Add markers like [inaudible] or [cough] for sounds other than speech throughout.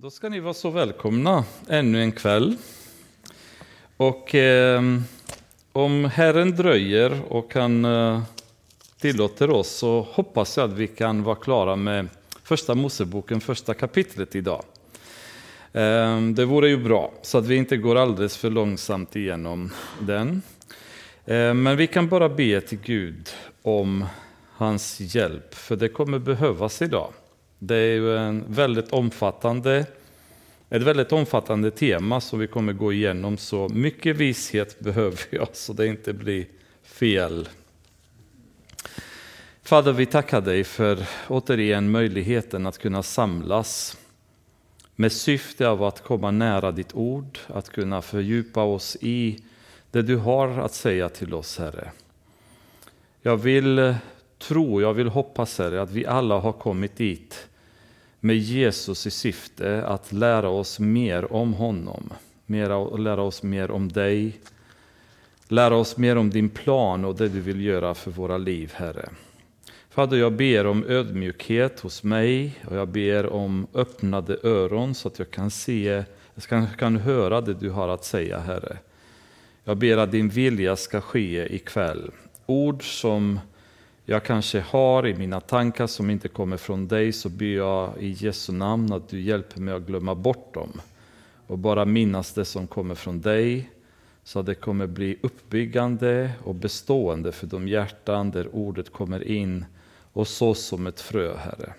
Då ska ni vara så välkomna ännu en kväll. Och eh, om Herren dröjer och han eh, tillåter oss så hoppas jag att vi kan vara klara med första Moseboken, första kapitlet idag. Eh, det vore ju bra så att vi inte går alldeles för långsamt igenom den. Eh, men vi kan bara be till Gud om hans hjälp, för det kommer behövas idag. Det är ju en väldigt omfattande, ett väldigt omfattande tema som vi kommer gå igenom, så mycket vishet behöver jag [laughs] så det inte blir fel. Fader, vi tackar dig för återigen möjligheten att kunna samlas med syfte av att komma nära ditt ord, att kunna fördjupa oss i det du har att säga till oss, Herre. Jag vill tro, jag vill hoppas, Herre, att vi alla har kommit dit med Jesus i syfte att lära oss mer om honom, lära oss mer om dig, lära oss mer om din plan och det du vill göra för våra liv, Herre. Fader, jag ber om ödmjukhet hos mig och jag ber om öppnade öron så att jag kan se, jag kan höra det du har att säga, Herre. Jag ber att din vilja ska ske ikväll. Ord som jag kanske har i mina tankar som inte kommer från dig så ber jag i Jesu namn att du hjälper mig att glömma bort dem och bara minnas det som kommer från dig så att det kommer bli uppbyggande och bestående för de hjärtan där ordet kommer in och så som ett frö, Herre.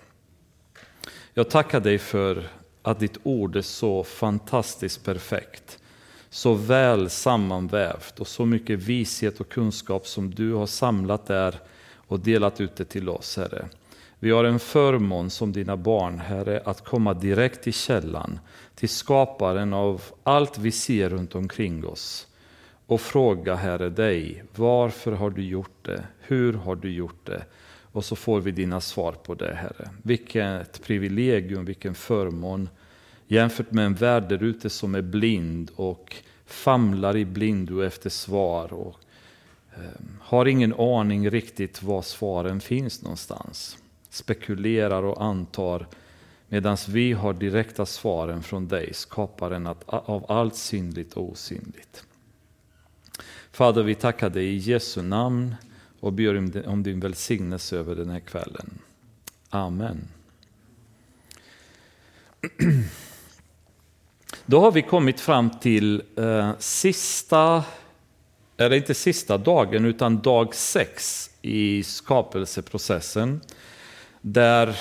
Jag tackar dig för att ditt ord är så fantastiskt perfekt, så väl sammanvävt och så mycket vishet och kunskap som du har samlat där och delat ut det till oss, Herre. Vi har en förmån som dina barn, Herre, att komma direkt till källan, till skaparen av allt vi ser runt omkring oss och fråga, Herre, dig, varför har du gjort det? Hur har du gjort det? Och så får vi dina svar på det, Herre. Vilket privilegium, vilken förmån jämfört med en värld där ute som är blind och famlar i blindo efter svar och Ehm, har ingen aning riktigt var svaren finns någonstans. Spekulerar och antar medan vi har direkta svaren från dig, skaparen av allt synligt och osynligt. Fader, vi tackar dig i Jesu namn och ber om din välsignelse över den här kvällen. Amen. [clears throat] Då har vi kommit fram till eh, sista är det inte sista dagen utan dag sex i skapelseprocessen. Där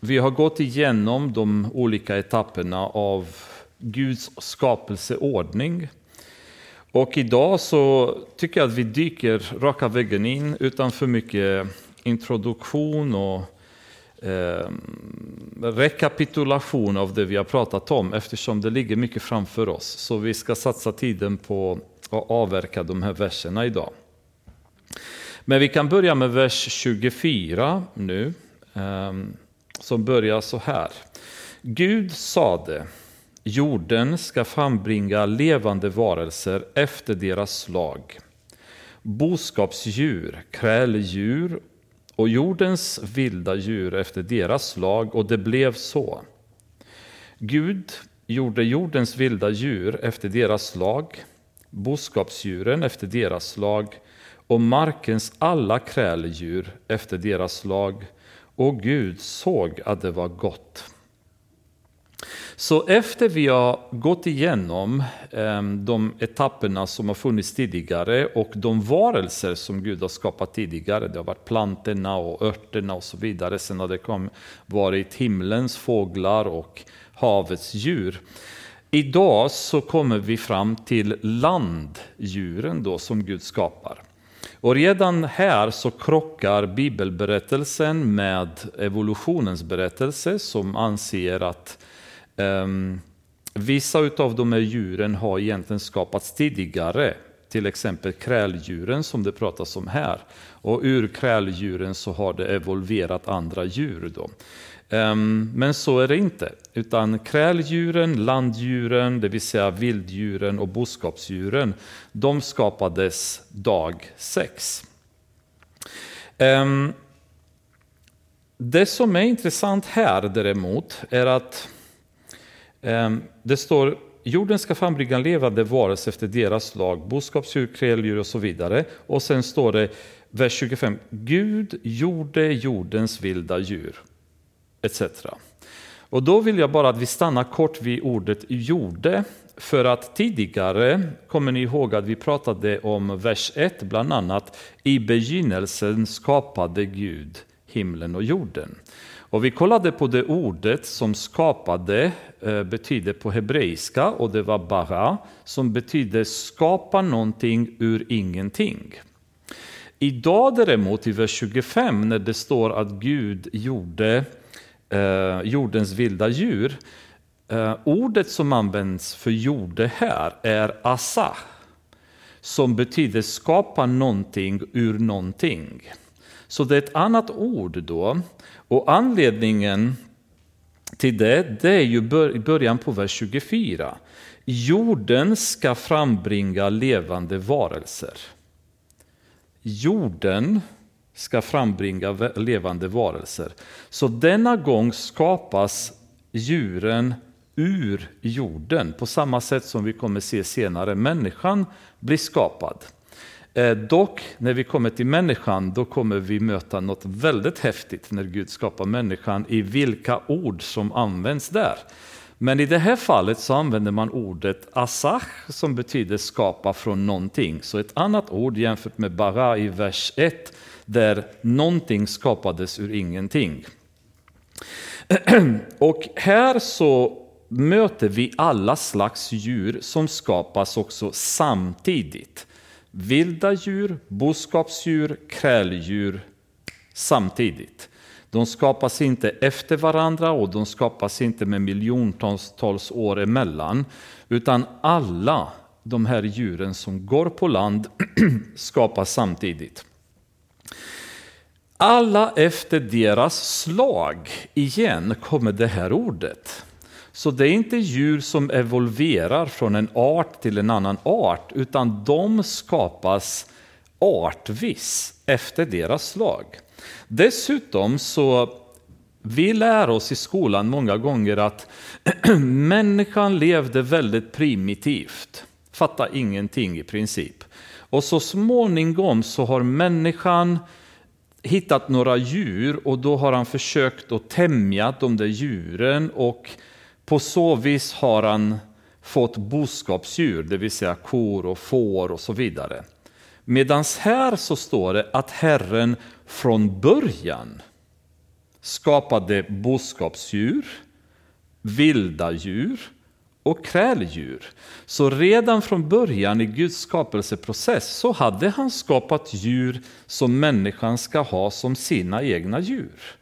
vi har gått igenom de olika etapperna av Guds skapelseordning. Och idag så tycker jag att vi dyker raka vägen in utan för mycket introduktion och eh, rekapitulation av det vi har pratat om eftersom det ligger mycket framför oss. Så vi ska satsa tiden på att avverka de här verserna idag. Men vi kan börja med vers 24 nu, eh, som börjar så här. Gud sade, jorden ska frambringa levande varelser efter deras slag, boskapsdjur, kräldjur och jordens vilda djur efter deras slag, och det blev så. Gud gjorde jordens vilda djur efter deras slag, boskapsdjuren efter deras slag och markens alla kräldjur efter deras slag. Och Gud såg att det var gott. Så efter vi har gått igenom ehm, de etapperna som har funnits tidigare och de varelser som Gud har skapat tidigare, det har varit plantorna och örterna och så vidare, sen har det kom, varit himlens fåglar och havets djur. Idag så kommer vi fram till landdjuren då som Gud skapar. Och redan här så krockar bibelberättelsen med evolutionens berättelse som anser att um, vissa av de här djuren har egentligen skapats tidigare. Till exempel kräldjuren som det pratas om här. Och ur kräldjuren så har det evolverat andra djur. Då. Um, men så är det inte, utan kräldjuren, landdjuren, det vill säga vilddjuren och boskapsdjuren, de skapades dag sex. Um, det som är intressant här däremot är att Ehm, det står jorden ska frambringa levande varelser efter deras lag, boskapsdjur, kräldjur och så vidare. Och sen står det, vers 25, Gud gjorde jordens vilda djur, etc. Och då vill jag bara att vi stannar kort vid ordet gjorde, för att tidigare, kommer ni ihåg att vi pratade om vers 1 bland annat, i begynnelsen skapade Gud himlen och jorden. Och vi kollade på det ordet som skapade Eh, betyder på hebreiska och det var bara som betyder skapa någonting ur ingenting. Idag däremot i vers 25 när det står att Gud gjorde eh, jordens vilda djur. Eh, ordet som används för gjorde här är asa som betyder skapa någonting ur någonting. Så det är ett annat ord då. Och anledningen till det, det är ju början på vers 24. Jorden ska frambringa levande varelser. Jorden ska frambringa levande varelser. Så denna gång skapas djuren ur jorden på samma sätt som vi kommer se senare. Människan blir skapad. Eh, dock, när vi kommer till människan, då kommer vi möta något väldigt häftigt när Gud skapar människan i vilka ord som används där. Men i det här fallet så använder man ordet asach som betyder skapa från någonting. Så ett annat ord jämfört med bara i vers 1 där någonting skapades ur ingenting. [clears throat] Och här så möter vi alla slags djur som skapas också samtidigt. Vilda djur, boskapsdjur, kräldjur samtidigt. De skapas inte efter varandra och de skapas inte med miljontals år emellan, utan alla de här djuren som går på land [clears throat] skapas samtidigt. Alla efter deras slag, igen kommer det här ordet. Så det är inte djur som evolverar från en art till en annan art, utan de skapas artvis efter deras slag. Dessutom så vi lär oss i skolan många gånger att [clears throat] människan levde väldigt primitivt, fattade ingenting i princip. Och så småningom så har människan hittat några djur och då har han försökt att tämja de där djuren och på så vis har han fått boskapsdjur, det vill säga kor och får och så vidare. Medan här så står det att Herren från början skapade boskapsdjur, vilda djur och kräldjur. Så redan från början i Guds skapelseprocess så hade han skapat djur som människan ska ha som sina egna djur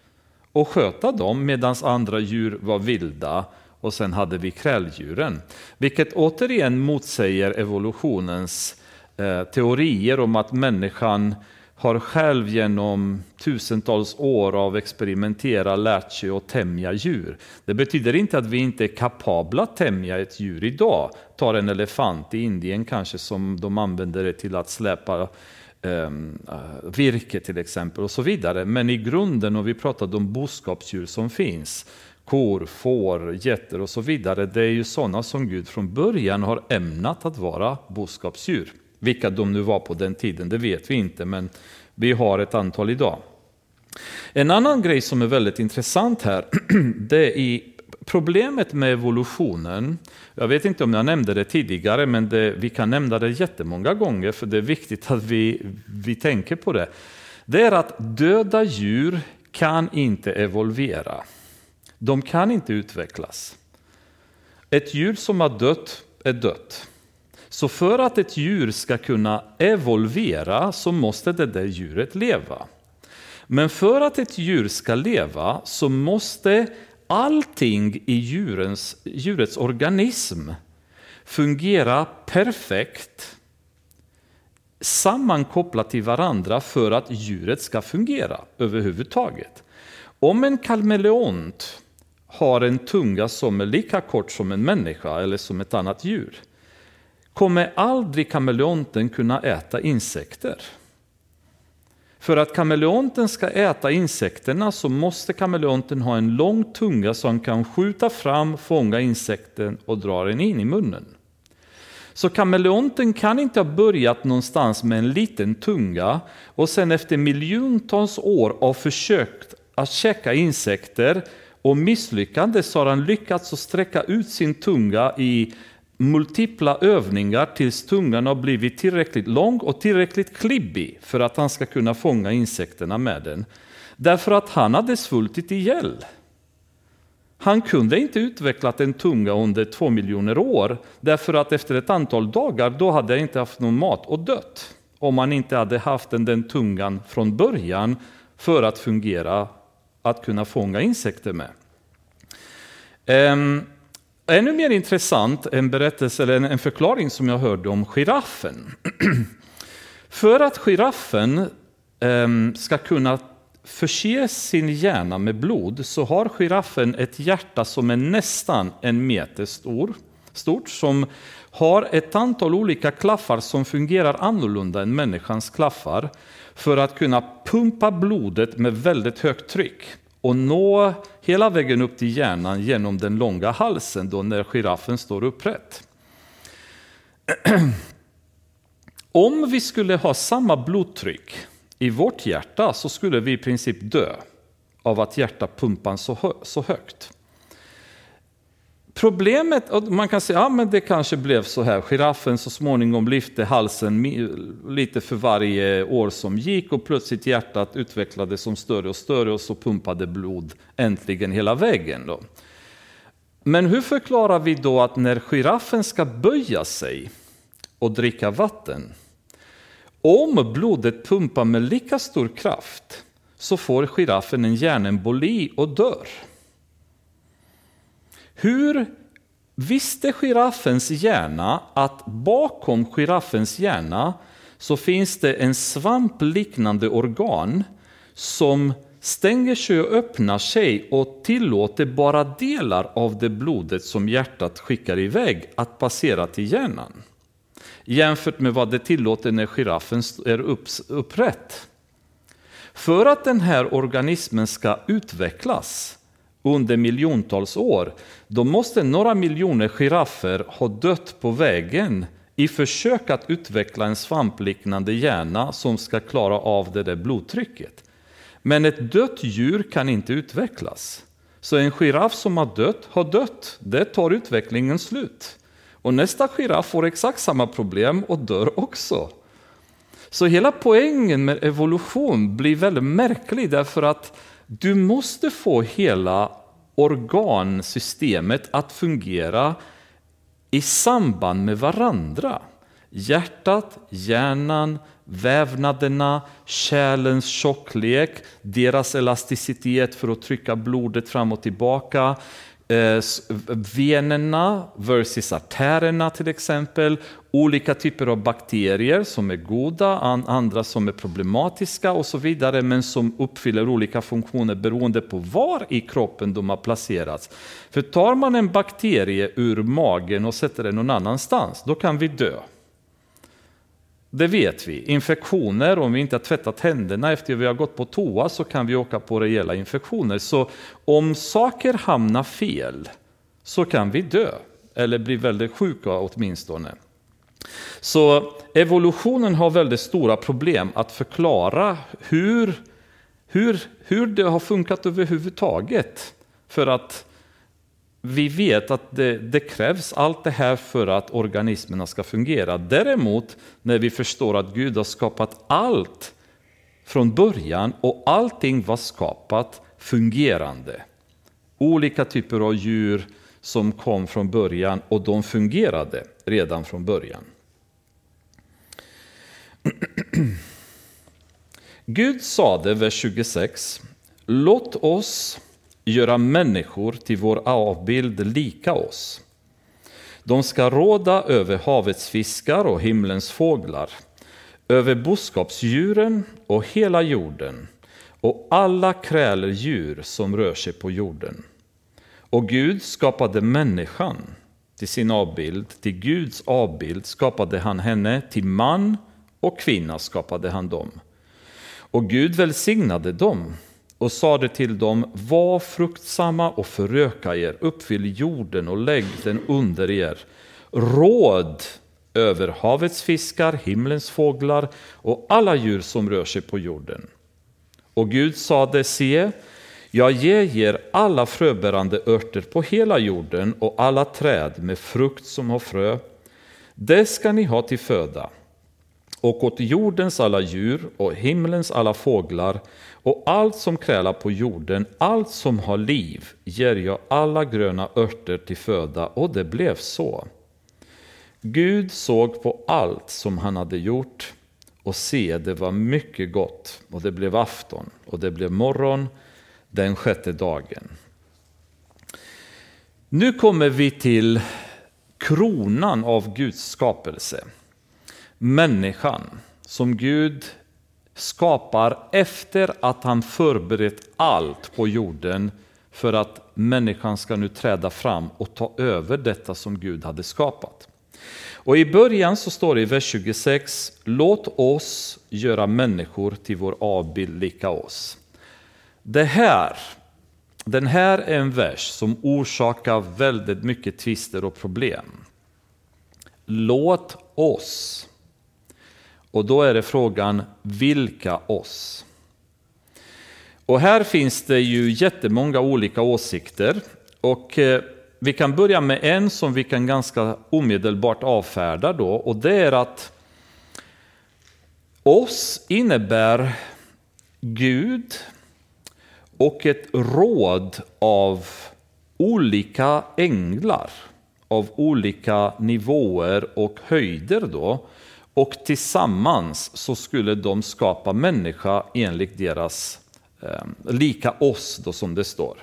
och sköta dem medan andra djur var vilda och sen hade vi kräldjuren. Vilket återigen motsäger evolutionens eh, teorier om att människan har själv genom tusentals år av experimentera lärt sig att tämja djur. Det betyder inte att vi inte är kapabla att tämja ett djur idag. Ta en elefant i Indien kanske som de använder det till att släpa ehm, eh, virke till exempel och så vidare. Men i grunden, och vi pratade om boskapsdjur som finns, kor, får, getter och så vidare. Det är ju sådana som Gud från början har ämnat att vara boskapsdjur. Vilka de nu var på den tiden, det vet vi inte, men vi har ett antal idag. En annan grej som är väldigt intressant här, [clears throat] det är problemet med evolutionen. Jag vet inte om jag nämnde det tidigare, men det, vi kan nämna det jättemånga gånger, för det är viktigt att vi, vi tänker på det. Det är att döda djur kan inte evolvera. De kan inte utvecklas. Ett djur som har dött är dött. Så för att ett djur ska kunna evolvera så måste det där djuret leva. Men för att ett djur ska leva så måste allting i djurens, djurets organism fungera perfekt sammankopplat till varandra för att djuret ska fungera överhuvudtaget. Om en kameleont har en tunga som är lika kort som en människa eller som ett annat djur kommer aldrig kameleonten kunna äta insekter. För att kameleonten ska äta insekterna så måste kameleonten ha en lång tunga som kan skjuta fram, fånga insekten och dra den in i munnen. Så kameleonten kan inte ha börjat någonstans med en liten tunga och sen efter miljontals år av försök att käka insekter och misslyckande så har han lyckats att sträcka ut sin tunga i multipla övningar tills tungan har blivit tillräckligt lång och tillräckligt klibbig för att han ska kunna fånga insekterna med den. Därför att han hade svultit ihjäl. Han kunde inte utvecklat en tunga under två miljoner år därför att efter ett antal dagar då hade jag inte haft någon mat och dött. Om man inte hade haft den, den tungan från början för att fungera, att kunna fånga insekter med. Um, ännu mer intressant en berättelse eller en förklaring som jag hörde om giraffen. [clears throat] för att giraffen um, ska kunna förse sin hjärna med blod så har giraffen ett hjärta som är nästan en meter stor, stort som har ett antal olika klaffar som fungerar annorlunda än människans klaffar för att kunna pumpa blodet med väldigt högt tryck och nå hela vägen upp till hjärnan genom den långa halsen då när giraffen står upprätt. [clears throat] Om vi skulle ha samma blodtryck i vårt hjärta så skulle vi i princip dö av att hjärtat pumpar så, hö så högt. Problemet, man kan säga att ja, det kanske blev så här, giraffen så småningom lyfte halsen lite för varje år som gick och plötsligt hjärtat utvecklades som större och större och så pumpade blod äntligen hela vägen. Då. Men hur förklarar vi då att när giraffen ska böja sig och dricka vatten om blodet pumpar med lika stor kraft så får giraffen en hjärnemboli och dör. Hur visste giraffens hjärna att bakom giraffens hjärna så finns det en svampliknande organ som stänger sig och öppnar sig och tillåter bara delar av det blodet som hjärtat skickar iväg att passera till hjärnan jämfört med vad det tillåter när giraffen är upprätt. För att den här organismen ska utvecklas under miljontals år, då måste några miljoner giraffer ha dött på vägen i försök att utveckla en svampliknande hjärna som ska klara av det där blodtrycket. Men ett dött djur kan inte utvecklas. Så en giraff som har dött har dött. Det tar utvecklingen slut. Och nästa giraff får exakt samma problem och dör också. Så hela poängen med evolution blir väldigt märklig därför att du måste få hela organsystemet att fungera i samband med varandra. Hjärtat, hjärnan, vävnaderna, kärlens tjocklek, deras elasticitet för att trycka blodet fram och tillbaka, Eh, venerna versus artärerna till exempel, olika typer av bakterier som är goda, andra som är problematiska och så vidare, men som uppfyller olika funktioner beroende på var i kroppen de har placerats. För tar man en bakterie ur magen och sätter den någon annanstans, då kan vi dö. Det vet vi. Infektioner, om vi inte har tvättat händerna efter vi har gått på toa så kan vi åka på rejäla infektioner. Så om saker hamnar fel så kan vi dö, eller bli väldigt sjuka åtminstone. Så evolutionen har väldigt stora problem att förklara hur, hur, hur det har funkat överhuvudtaget. För att vi vet att det, det, krävs allt det här för att organismerna ska fungera. Däremot, när vi förstår att Gud har skapat allt från början och allting var skapat fungerande. Olika typer av djur som kom från början och de fungerade redan från början. [clears throat] Gud sade, vers 26, låt oss göra människor till vår avbild lika oss. De ska råda över havets fiskar och himlens fåglar, över boskapsdjuren och hela jorden och alla kräldjur som rör sig på jorden. Och Gud skapade människan till sin avbild, till Guds avbild skapade han henne, till man och kvinna skapade han dem. Och Gud välsignade dem och sade till dem, var fruktsamma och föröka er, uppfyll jorden och lägg den under er. Råd över havets fiskar, himlens fåglar och alla djur som rör sig på jorden. Och Gud sade, se, jag ger er alla fröbärande örter på hela jorden och alla träd med frukt som har frö. Det ska ni ha till föda. Och åt jordens alla djur och himlens alla fåglar och allt som krälar på jorden, allt som har liv, ger jag alla gröna örter till föda. Och det blev så. Gud såg på allt som han hade gjort och se, det var mycket gott. Och det blev afton och det blev morgon den sjätte dagen. Nu kommer vi till kronan av Guds skapelse. Människan som Gud skapar efter att han förberett allt på jorden för att människan ska nu träda fram och ta över detta som Gud hade skapat. Och i början så står det i vers 26, låt oss göra människor till vår avbild lika oss. Det här, den här är en vers som orsakar väldigt mycket tvister och problem. Låt oss. Och då är det frågan, vilka oss? Och här finns det ju jättemånga olika åsikter. Och eh, vi kan börja med en som vi kan ganska omedelbart avfärda då, och det är att oss innebär Gud och ett råd av olika änglar av olika nivåer och höjder då. Och tillsammans så skulle de skapa människa enligt deras, eh, lika oss då som det står.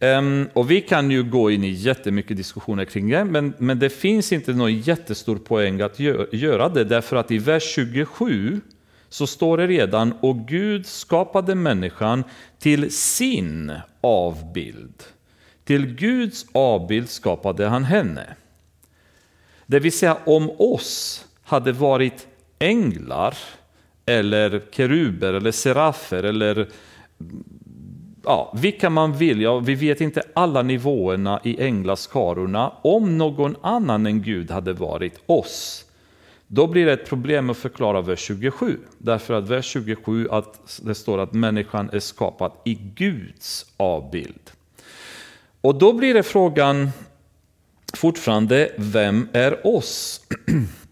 Um, och vi kan ju gå in i jättemycket diskussioner kring det, men, men det finns inte någon jättestor poäng att gö göra det, därför att i vers 27 så står det redan, och Gud skapade människan till sin avbild. Till Guds avbild skapade han henne. Det vill säga om oss hade varit änglar, eller keruber, eller serafer, eller ja, vilka man vill. Ja, vi vet inte alla nivåerna i änglaskarorna. Om någon annan än Gud hade varit oss, då blir det ett problem att förklara vers 27. Därför att vers 27 att det står att människan är skapad i Guds avbild. Och då blir det frågan fortfarande, vem är oss? [clears throat]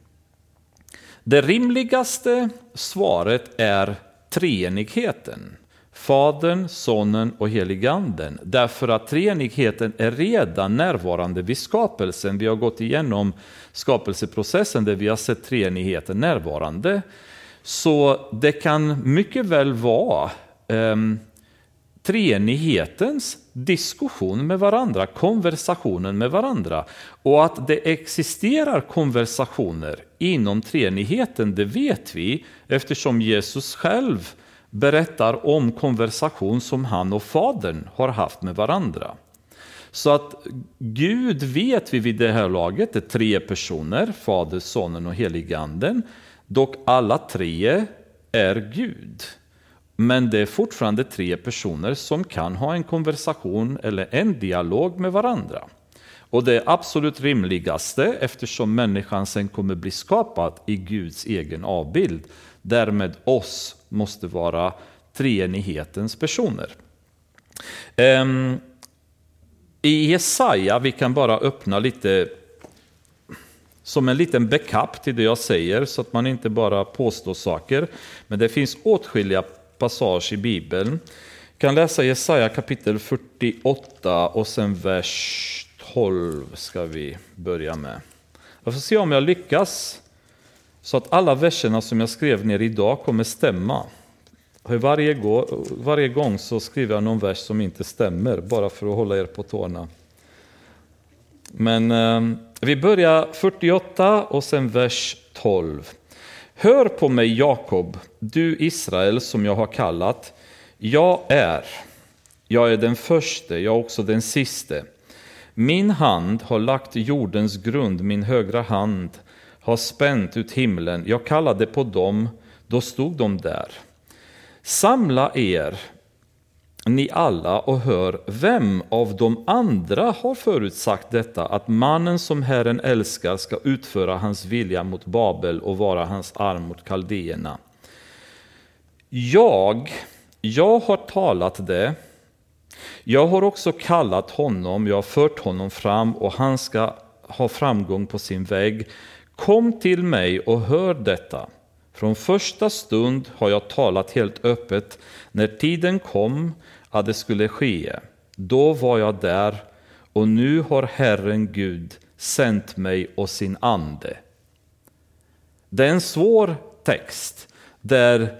Det rimligaste svaret är treenigheten. Fadern, Sonen och Heliganden. Därför att treenigheten är redan närvarande vid skapelsen. Vi har gått igenom skapelseprocessen där vi har sett treenigheten närvarande. Så det kan mycket väl vara um, treenighetens diskussion med varandra, konversationen med varandra. Och att det existerar konversationer inom treenigheten, det vet vi eftersom Jesus själv berättar om konversation som han och Fadern har haft med varandra. Så att Gud vet vi vid det här laget, det är tre personer, Fader, Sonen och Heliganden. Dock alla tre är Gud. Men det är fortfarande tre personer som kan ha en konversation eller en dialog med varandra. Och det är absolut rimligaste, eftersom människan sen kommer bli skapad i Guds egen avbild, därmed oss måste vara treenighetens personer. Ehm, I Jesaja, vi kan bara öppna lite som en liten backup till det jag säger, så att man inte bara påstår saker. Men det finns åtskilliga passage i Bibeln. Vi kan läsa Jesaja kapitel 48 och sen vers 12 ska vi börja med. Jag får se om jag lyckas så att alla verserna som jag skrev ner idag kommer stämma. Varje, gå, varje gång så skriver jag någon vers som inte stämmer, bara för att hålla er på tårna. Men eh, vi börjar 48 och sen vers 12. Hör på mig Jakob, du Israel som jag har kallat. Jag är, jag är den förste, jag är också den siste. Min hand har lagt jordens grund, min högra hand har spänt ut himlen. Jag kallade på dem, då stod de där. Samla er, ni alla, och hör vem av de andra har förutsagt detta, att mannen som Herren älskar ska utföra hans vilja mot Babel och vara hans arm mot kaldéerna. Jag, jag har talat det, jag har också kallat honom, jag har fört honom fram och han ska ha framgång på sin väg. Kom till mig och hör detta. Från första stund har jag talat helt öppet. När tiden kom att det skulle ske, då var jag där och nu har Herren Gud sänt mig och sin ande. Det är en svår text där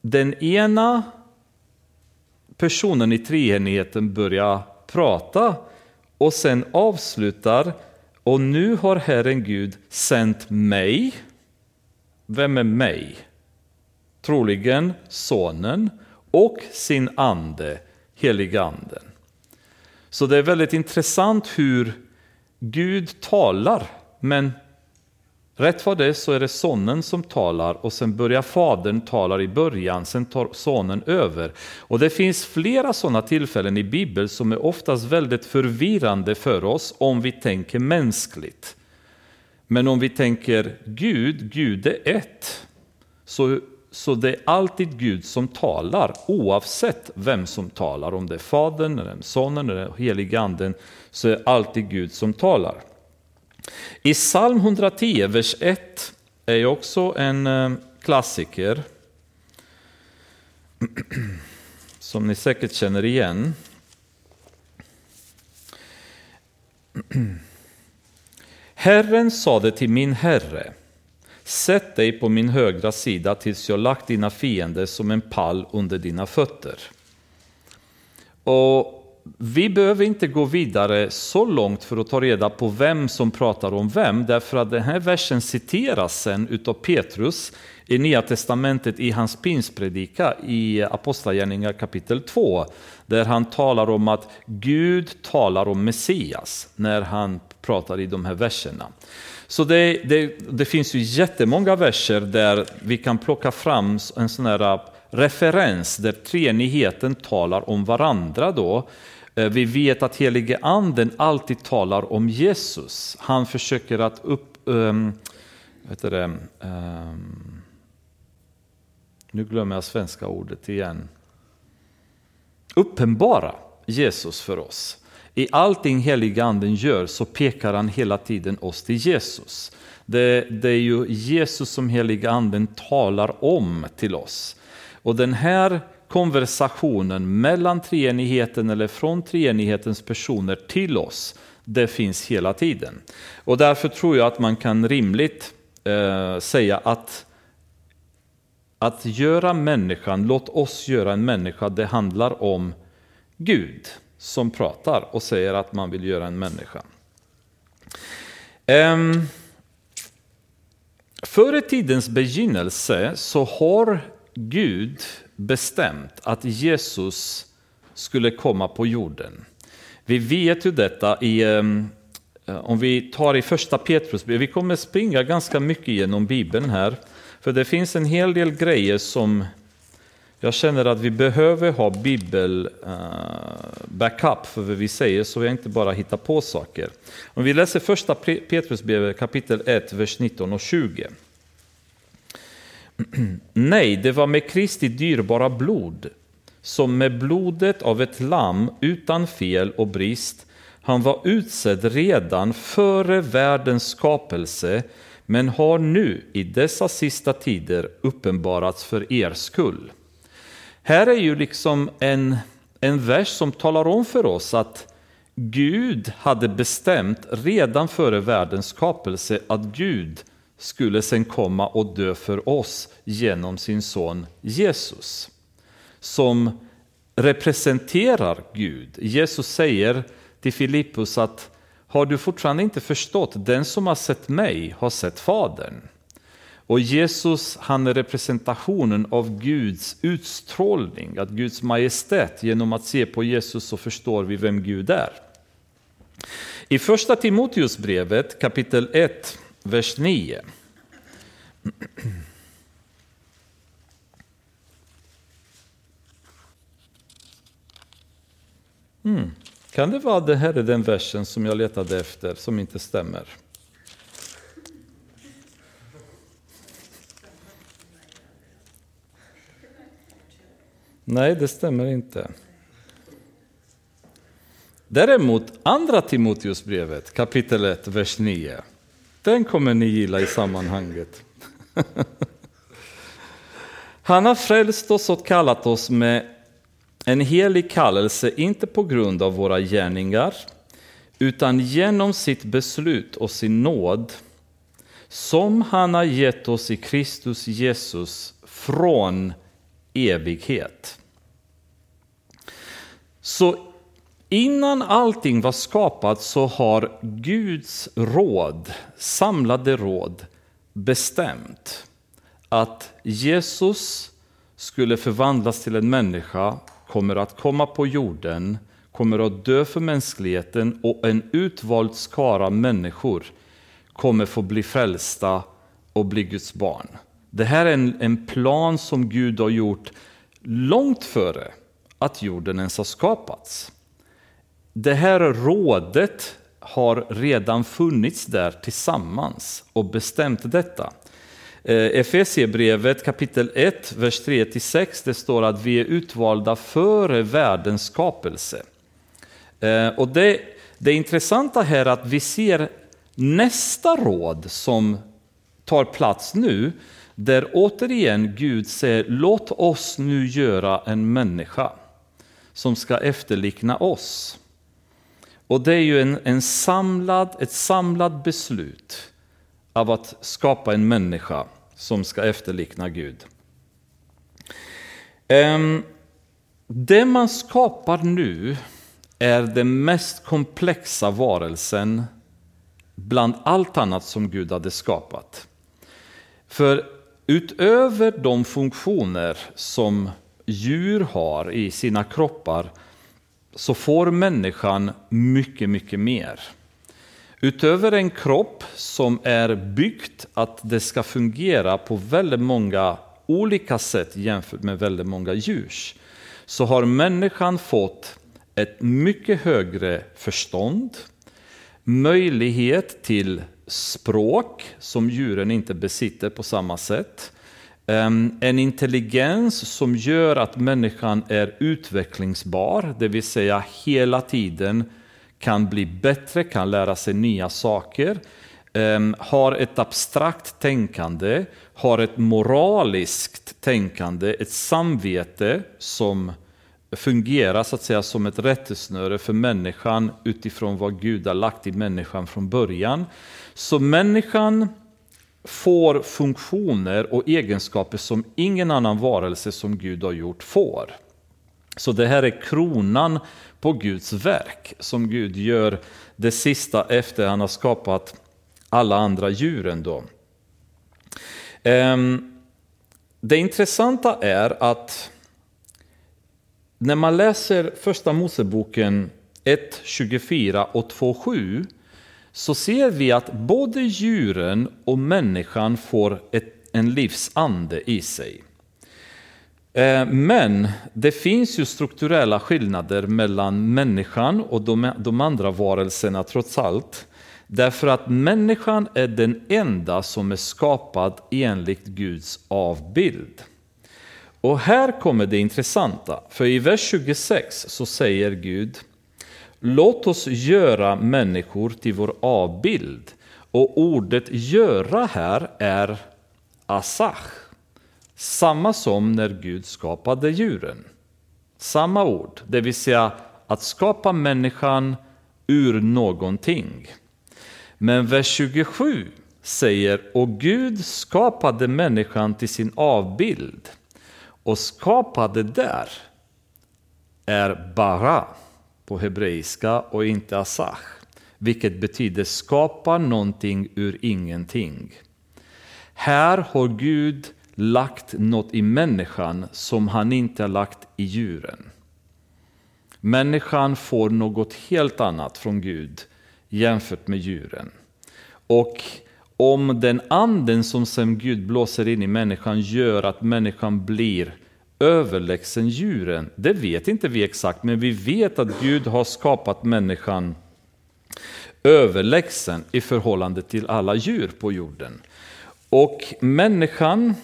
den ena personen i treenigheten börjar prata och sen avslutar och nu har Herren Gud sänt mig. Vem är mig? Troligen sonen och sin ande, heliganden. Så det är väldigt intressant hur Gud talar, men rätt vad det är så är det sonen som talar och sen börjar fadern tala i början, sen tar sonen över. Och det finns flera sådana tillfällen i Bibeln som är oftast väldigt förvirrande för oss om vi tänker mänskligt. Men om vi tänker Gud, Gud är ett, så så det är alltid Gud som talar, oavsett vem som talar. Om det är Fadern, eller Sonen eller helige Anden, så är det alltid Gud som talar. I psalm 110, vers 1, är också en eh, klassiker [clears throat] som ni säkert känner igen. [clears throat] Herren sade till min Herre, Sätt dig på min högra sida tills jag lagt dina fiender som en pall under dina fötter. Och vi behöver inte gå vidare så långt för att ta reda på vem som pratar om vem, därför att den här versen citeras sen utav Petrus i Nya Testamentet i hans pinspredika i Apostlagärningar kapitel 2, där han talar om att Gud talar om Messias när han pratar i de här verserna. Så det, det, det, finns ju jättemånga verser där vi kan plocka fram en sån här äh, referens där treenigheten talar om varandra. Då. Äh, vi vet att helige anden alltid talar om Jesus. Han försöker att upp... Ähm, um, vet det, um, nu glömmer jag svenska ordet igen. Uppenbara Jesus för oss. I allting heliga anden gör så pekar han hela tiden oss till Jesus. Det, det är ju Jesus som heliga anden talar om till oss. Och den här konversationen mellan treenigheten eller från treenighetens personer till oss, det finns hela tiden. Och därför tror jag att man kan rimligt eh, säga att att göra människan, låt oss göra en människa, det handlar om Gud som pratar och säger att man vill göra en människa. Ehm, um, före tidens begynnelse så har Gud bestämt att Jesus skulle komma på jorden. Vi vet ju detta i, um, om vi tar i första Petrus, vi kommer springa ganska mycket genom Bibeln här, för det finns en hel del grejer som jag känner att vi behöver ha bibel-backup eh, för vad vi säger så vi inte bara hittar på saker. Om vi läser första Petrusbrevet kapitel 1, vers 19 och 20. [clears throat] Nej, det var med Kristi dyrbara blod, som med blodet av ett lamm utan fel och brist. Han var utsedd redan före världens skapelse, men har nu i dessa sista tider uppenbarats för er skull. Här är ju liksom en, en vers som talar om för oss att Gud hade bestämt redan före världens skapelse att Gud skulle sen komma och dö för oss genom sin son Jesus. Som representerar Gud. Jesus säger till Filippus att har du fortfarande inte förstått, den som har sett mig har sett Fadern. Och Jesus han är representationen av Guds utstrålning, att Guds majestät. Genom att se på Jesus så förstår vi vem Gud är. I första Timoteusbrevet kapitel 1, vers 9. Mm. Kan det vara det här är den versen som jag letade efter som inte stämmer? Nej, det stämmer inte. Däremot andra Timoteusbrevet kapitel 1, vers 9. Den kommer ni gilla i sammanhanget. [laughs] Han har frälst oss och kallat oss med en helig kallelse, inte på grund av våra gärningar, utan genom sitt beslut och sin nåd, som han har gett oss i Kristus Jesus från evighet. Så innan allting var skapat så har Guds råd, samlade råd, bestämt att Jesus skulle förvandlas till en människa, kommer att komma på jorden, kommer att dö för mänskligheten och en utvald skara människor kommer få bli frälsta och bli Guds barn. Det här är en, en plan som Gud har gjort långt före att jorden ens har skapats. Det här rådet har redan funnits där tillsammans och bestämt detta. Eh, Efesierbrevet kapitel 1, vers 3-6, det står att vi är utvalda före världens skapelse. Eh, och det, det intressanta här är att vi ser nästa råd som tar plats nu, där återigen Gud säger låt oss nu göra en människa som ska efterlikna oss. Och det är ju en, en samlad, ett samlat beslut av att skapa en människa som ska efterlikna Gud. Ehm, det man skapar nu är den mest komplexa varelsen bland allt annat som Gud hade skapat. För utöver de funktioner som djur har i sina kroppar så får människan mycket, mycket mer. Utöver en kropp som är byggt att det ska fungera på väldigt många olika sätt jämfört med väldigt många djurs, så har människan fått ett mycket högre förstånd, möjlighet till språk som djuren inte besitter på samma sätt, en intelligens som gör att människan är utvecklingsbar, det vill säga hela tiden kan bli bättre, kan lära sig nya saker, har ett abstrakt tänkande, har ett moraliskt tänkande, ett samvete som fungerar så att säga som ett rättesnöre för människan utifrån vad Gud har lagt i människan från början. Så människan får funktioner och egenskaper som ingen annan varelse som Gud har gjort får. Så det här är kronan på Guds verk som Gud gör det sista efter han har skapat alla andra djuren. Då. Ehm, det intressanta är att när man läser första Moseboken 1.24 och 2.7 så ser vi att både djuren och människan får ett, en livsande i sig. Eh, men det finns ju strukturella skillnader mellan människan och de, de andra varelserna trots allt. Därför att människan är den enda som är skapad enligt Guds avbild. Och här kommer det intressanta, för i vers 26 så säger Gud Låt oss göra människor till vår avbild. Och ordet göra här är asach. Samma som när Gud skapade djuren. Samma ord, det vill säga att skapa människan ur någonting. Men vers 27 säger, och Gud skapade människan till sin avbild. Och skapade där är bara på hebreiska och inte asach, vilket betyder skapa någonting ur ingenting. Här har Gud lagt något i människan som han inte har lagt i djuren. Människan får något helt annat från Gud jämfört med djuren. Och om den anden som sen Gud blåser in i människan gör att människan blir överlägsen djuren? Det vet inte vi exakt, men vi vet att Gud har skapat människan överlägsen i förhållande till alla djur på jorden. Och människan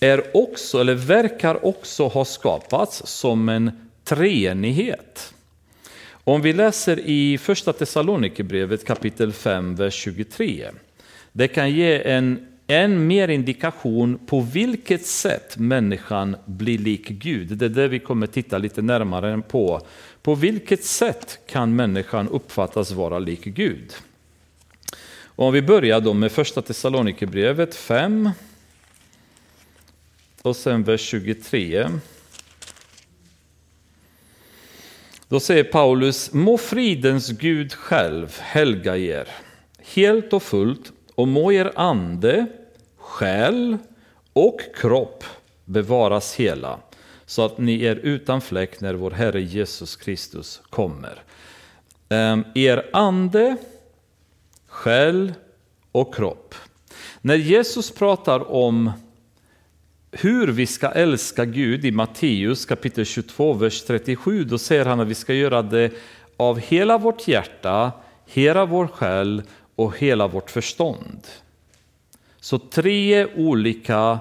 är också, eller verkar också ha skapats som en treenighet. Om vi läser i första Thessalonikerbrevet kapitel 5, vers 23. Det kan ge en än mer indikation på vilket sätt människan blir lik Gud. Det är det vi kommer titta lite närmare på. På vilket sätt kan människan uppfattas vara lik Gud? Och om vi börjar då med första Thessalonikerbrevet 5 och sen vers 23. Då säger Paulus, må fridens Gud själv helga er helt och fullt och må er ande, själ och kropp bevaras hela så att ni är utan fläck när vår Herre Jesus Kristus kommer. Ehm, er ande, själ och kropp. När Jesus pratar om hur vi ska älska Gud i Matteus kapitel 22, vers 37, då säger han att vi ska göra det av hela vårt hjärta, hela vår själ och hela vårt förstånd. Så tre olika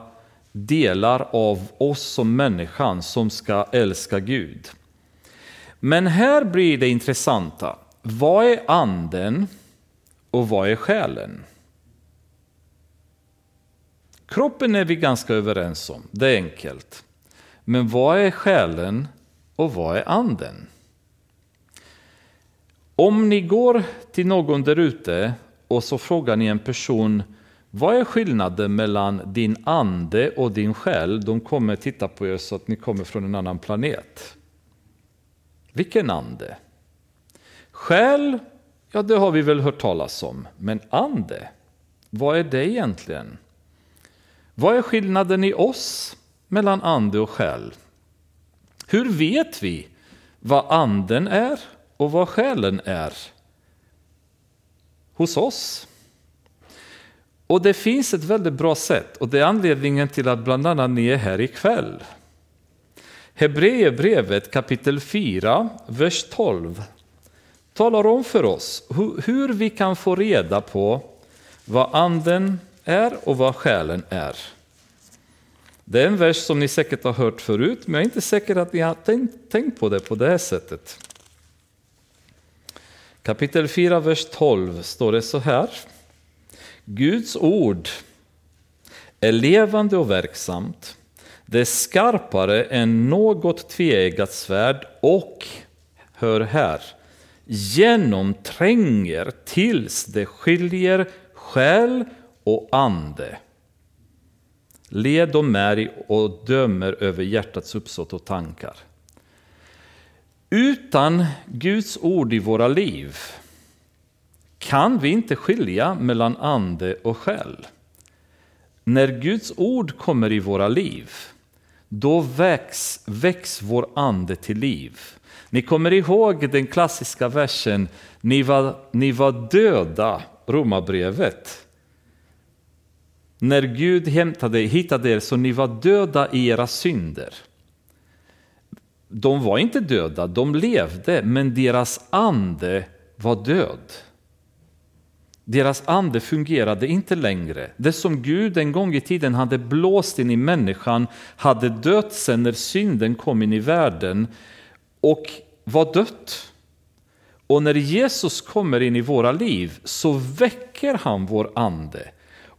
delar av oss som människan som ska älska Gud. Men här blir det intressanta. Vad är anden och vad är själen? Kroppen är vi ganska överens om, det är enkelt. Men vad är själen och vad är anden? Om ni går till någon där ute och så frågar ni en person vad är skillnaden mellan din ande och din själ? De kommer titta på er så att ni kommer från en annan planet. Vilken ande? Själ, ja det har vi väl hört talas om. Men ande, vad är det egentligen? Vad är skillnaden i oss mellan ande och själ? Hur vet vi vad anden är och vad själen är hos oss? Och det finns ett väldigt bra sätt och det är anledningen till att bland annat ni är här ikväll. Hebreerbrevet kapitel 4, vers 12 talar om för oss hur vi kan få reda på vad anden är och vad själen är. Det är en vers som ni säkert har hört förut, men jag är inte säker att ni har tänkt, tänkt på det på det här sättet. Kapitel 4, vers 12 står det så här. Guds ord är levande och verksamt. Det är skarpare än något tveeggat svärd och, hör här, genomtränger tills det skiljer själ och ande, led och märg och dömer över hjärtats uppsåt och tankar. Utan Guds ord i våra liv kan vi inte skilja mellan ande och själ. När Guds ord kommer i våra liv, då väcks, väcks vår ande till liv. Ni kommer ihåg den klassiska versen, ni var, ni var döda, Romarbrevet. När Gud hämtade, hittade er så ni var döda i era synder. De var inte döda, de levde, men deras ande var död. Deras ande fungerade inte längre. Det som Gud en gång i tiden hade blåst in i människan hade dött sen när synden kom in i världen och var dött. Och när Jesus kommer in i våra liv så väcker han vår ande.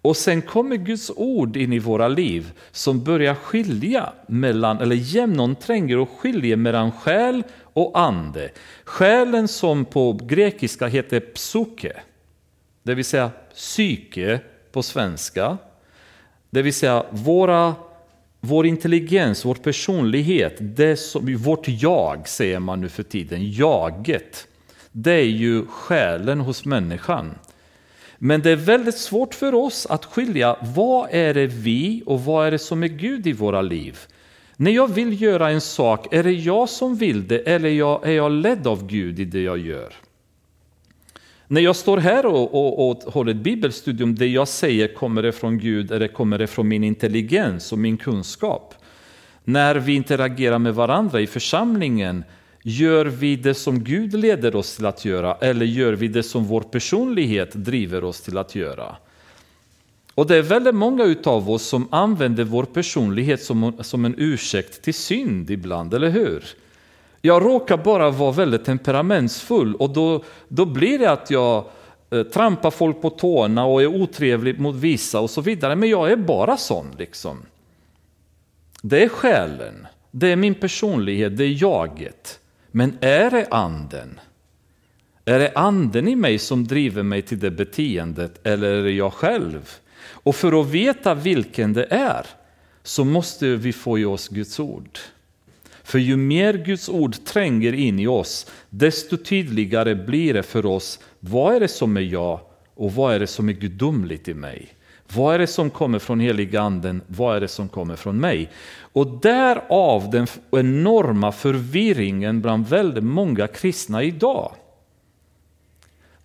Och sen kommer Guds ord in i våra liv som börjar skilja mellan, eller genomtränger och skiljer mellan själ och ande. Själen som på grekiska heter psuke det vill säga psyke på svenska. Det vill säga våra, vår intelligens, vår personlighet, det som, vårt jag säger man nu för tiden, jaget. Det är ju själen hos människan. Men det är väldigt svårt för oss att skilja vad är det vi och vad är det som är Gud i våra liv. När jag vill göra en sak, är det jag som vill det eller är jag ledd av Gud i det jag gör? När jag står här och, och, och håller ett bibelstudium, det jag säger kommer det från Gud eller kommer det från min intelligens och min kunskap? när vi interagerar med varandra i församlingen, gör vi det som Gud leder oss till att göra eller gör vi det som vår personlighet driver oss till att göra? Och det är väldigt många av oss som använder vår personlighet som, som en ursäkt till synd ibland, eller hur? Jag råkar bara vara väldigt temperamentsfull och då, då blir det att jag eh, trampar folk på tårna och är otrevlig mot vissa och så vidare. Men jag är bara sån liksom. Det är själen, det är min personlighet, det är jaget. Men är det anden? Är det anden i mig som driver mig till det beteendet eller är det jag själv? Och för att veta vilken det är så måste vi få i oss Guds ord. För ju mer Guds ord tränger in i oss, desto tydligare blir det för oss vad är det som är jag och vad är det som är gudomligt i mig. Vad är det som kommer från heliga anden? Vad är det som kommer från mig? Och därav den enorma förvirringen bland väldigt många kristna idag.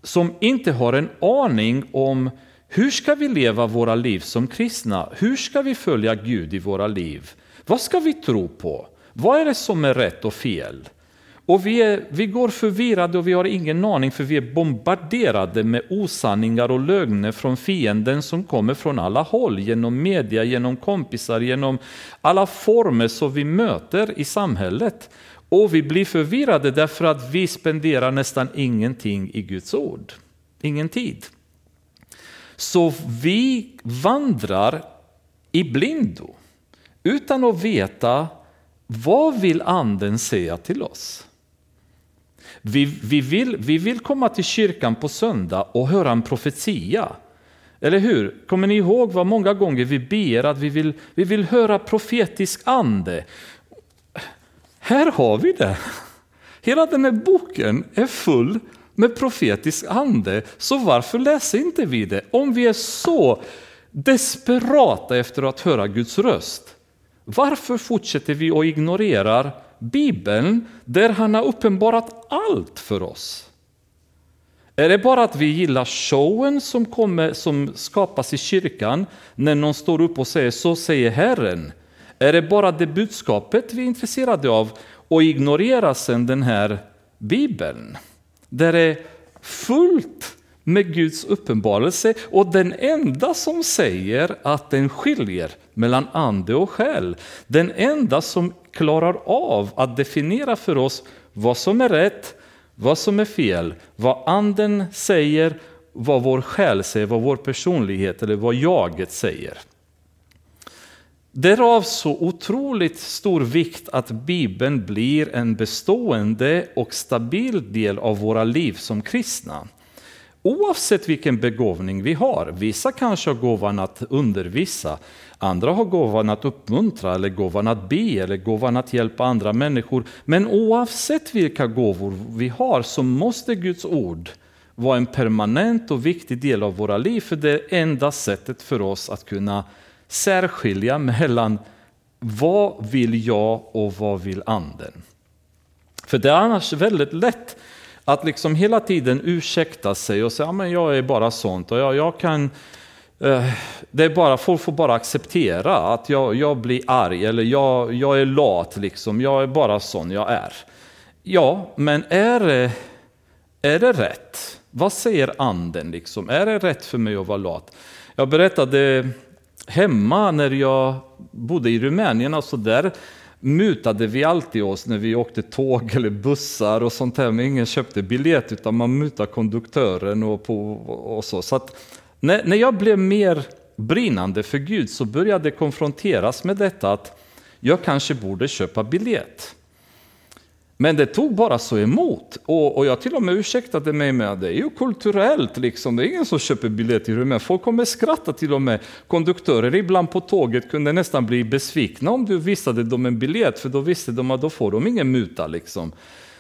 Som inte har en aning om hur ska vi leva våra liv som kristna? Hur ska vi följa Gud i våra liv? Vad ska vi tro på? Vad är det som är rätt och fel? Och vi, är, vi går förvirrade och vi har ingen aning för vi är bombarderade med osanningar och lögner från fienden som kommer från alla håll, genom media, genom kompisar, genom alla former som vi möter i samhället. Och vi blir förvirrade därför att vi spenderar nästan ingenting i Guds ord. Ingen tid. Så vi vandrar i blindo utan att veta vad vill anden säga till oss? Vi, vi, vill, vi vill komma till kyrkan på söndag och höra en profetia. Eller hur? Kommer ni ihåg vad många gånger vi ber att vi vill, vi vill höra profetisk ande? Här har vi det. Hela den här boken är full med profetisk ande. Så varför läser inte vi det? Om vi är så desperata efter att höra Guds röst. Varför fortsätter vi och ignorerar Bibeln där han har uppenbarat allt för oss? Är det bara att vi gillar showen som, kommer, som skapas i kyrkan när någon står upp och säger så säger Herren? Är det bara det budskapet vi är intresserade av och ignorerar sen den här Bibeln? Där det är fullt med Guds uppenbarelse och den enda som säger att den skiljer mellan ande och själ, den enda som klarar av att definiera för oss vad som är rätt, vad som är fel, vad anden säger, vad vår själ säger, vad vår personlighet eller vad jaget säger. Därav så otroligt stor vikt att Bibeln blir en bestående och stabil del av våra liv som kristna. Oavsett vilken begåvning vi har. Vissa kanske har gåvan att undervisa, andra har gåvan att uppmuntra, eller gåvan att be, eller gåvan att hjälpa andra människor. Men oavsett vilka gåvor vi har så måste Guds ord vara en permanent och viktig del av våra liv, för det är enda sättet för oss att kunna särskilja mellan vad vill jag och vad vill anden. För det är annars väldigt lätt att liksom hela tiden ursäkta sig och säga att jag är bara sånt och jag, jag kan eh, det är bara, folk får bara acceptera att jag, jag blir arg eller jag, jag är lat, liksom. jag är bara sån jag är. Ja, men är det, är det rätt? Vad säger anden? Liksom? Är det rätt för mig att vara lat? Jag berättade hemma när jag bodde i Rumänien, alltså där mutade vi alltid oss när vi åkte tåg eller bussar och sånt här, Men ingen köpte biljett utan man mutade konduktören och, på, och så. så att när, när jag blev mer brinnande för Gud så började jag konfronteras med detta att jag kanske borde köpa biljett. Men det tog bara så emot. Och, och jag till och med ursäktade mig med att det är ju kulturellt, liksom. det är ingen som köper biljett i Rumänien. Folk kommer skratta till och med. Konduktörer ibland på tåget kunde nästan bli besvikna om du visade dem en biljett, för då visste de att då får de ingen muta. Liksom.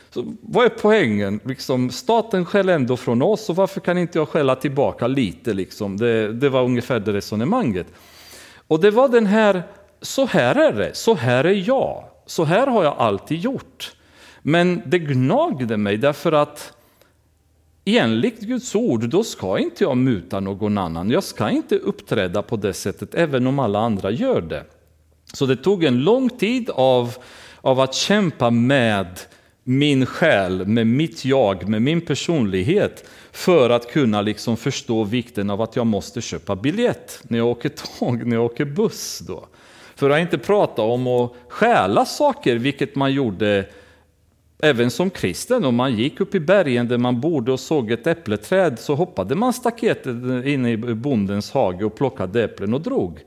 Så vad är poängen? Liksom, staten skäller ändå från oss, och varför kan inte jag skälla tillbaka lite? Liksom? Det, det var ungefär det resonemanget. Och det var den här, så här är det, så här är jag, så här har jag alltid gjort. Men det gnagde mig därför att enligt Guds ord, då ska inte jag muta någon annan. Jag ska inte uppträda på det sättet, även om alla andra gör det. Så det tog en lång tid av, av att kämpa med min själ, med mitt jag, med min personlighet för att kunna liksom förstå vikten av att jag måste köpa biljett när jag åker tåg, när jag åker buss. Då. För att inte prata om att stjäla saker, vilket man gjorde även som kristen. Om man gick upp i bergen där man bodde och såg ett äppleträd så hoppade man staketet inne i bondens hage och plockade äpplen och drog.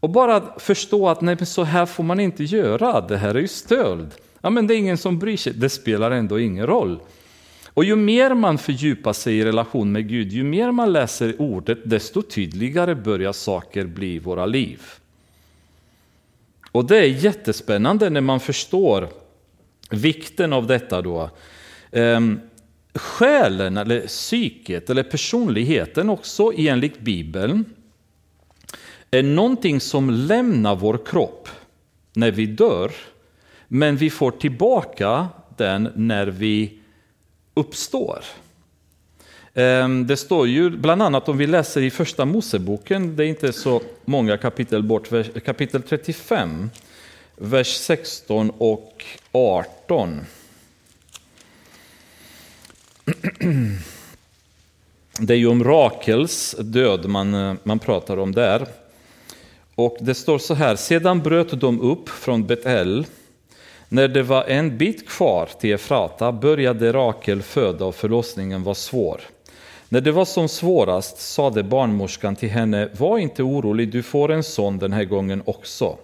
Och bara förstå att nej, så här får man inte göra, det här är ju stöld. Ja, men det är ingen som bryr sig, det spelar ändå ingen roll. Och ju mer man fördjupar sig i relation med Gud, ju mer man läser ordet, desto tydligare börjar saker bli i våra liv. Och det är jättespännande när man förstår vikten av detta då. Ehm, själen eller psyket eller personligheten också enligt Bibeln är någonting som lämnar vår kropp när vi dör, men vi får tillbaka den när vi uppstår. Ehm, det står ju bland annat om vi läser i första Moseboken, det är inte så många kapitel bort, kapitel 35, vers 16 och 18. Det är ju om Rakels död man, eh, man pratar om där. Och det står så här, sedan bröt de upp från Betel. När det var en bit kvar till Efrata började Rakel föda och förlossningen var svår. När det var som svårast sade barnmorskan till henne, var inte orolig, du får en son den här gången också.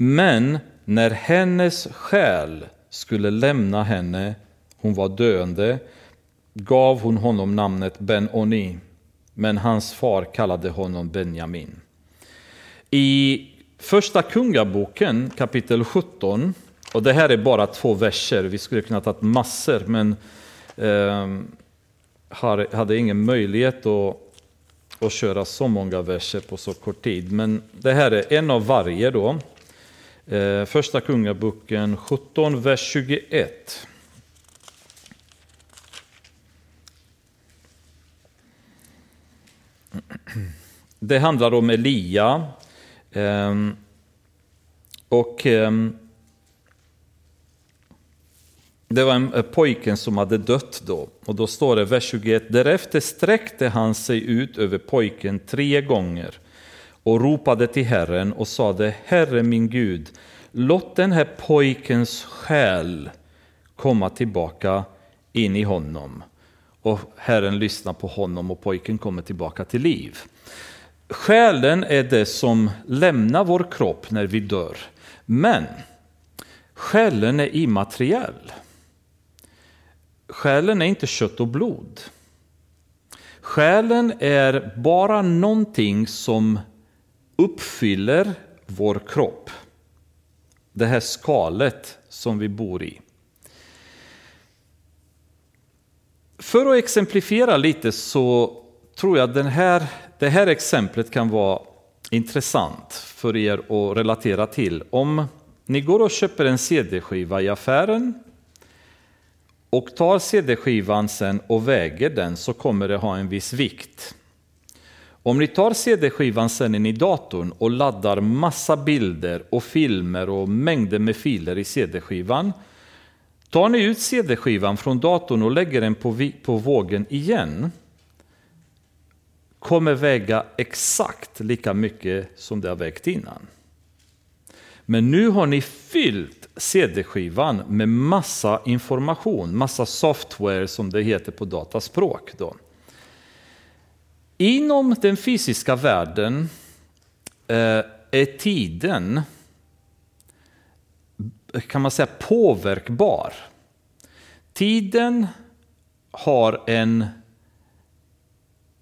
Men när hennes själ skulle lämna henne, hon var döende, gav hon honom namnet Ben-Oni, men hans far kallade honom Benjamin. I första kungaboken kapitel 17, och det här är bara två verser, vi skulle kunna ta massor, men eh, hade ingen möjlighet att, att köra så många verser på så kort tid. Men det här är en av varje då. Eh, första Kungaboken 17, vers 21. Det handlar om Elia. Eh, och eh, det var en eh, pojken som hade dött då. Och då står det, vers 21, därefter sträckte han sig ut över pojken tre gånger och ropade till Herren och sade, Herre min Gud, låt den här pojkens själ komma tillbaka in i honom. Och Herren lyssnar på honom och pojken kommer tillbaka till liv. Själen är det som lämnar vår kropp när vi dör. Men själen är immateriell. Själen är inte kött och blod. Själen är bara någonting som uppfyller vår kropp. Det här skalet som vi bor i. För att exemplifiera lite så tror jag den här, det här exemplet kan vara intressant för er att relatera till. Om ni går och köper en CD-skiva i affären och tar CD-skivan sen och väger den så kommer det ha en viss vikt. Om ni tar CD-skivan sen in i datorn och laddar massa bilder och filmer och mängder med filer i CD-skivan. Tar ni ut CD-skivan från datorn och lägger den på, på vågen igen kommer väga exakt lika mycket som det har vägt innan. Men nu har ni fyllt CD-skivan med massa information, massa software som det heter på dataspråk. Då. Inom den fysiska världen eh, är tiden kan man säga påverkbar. Tiden har en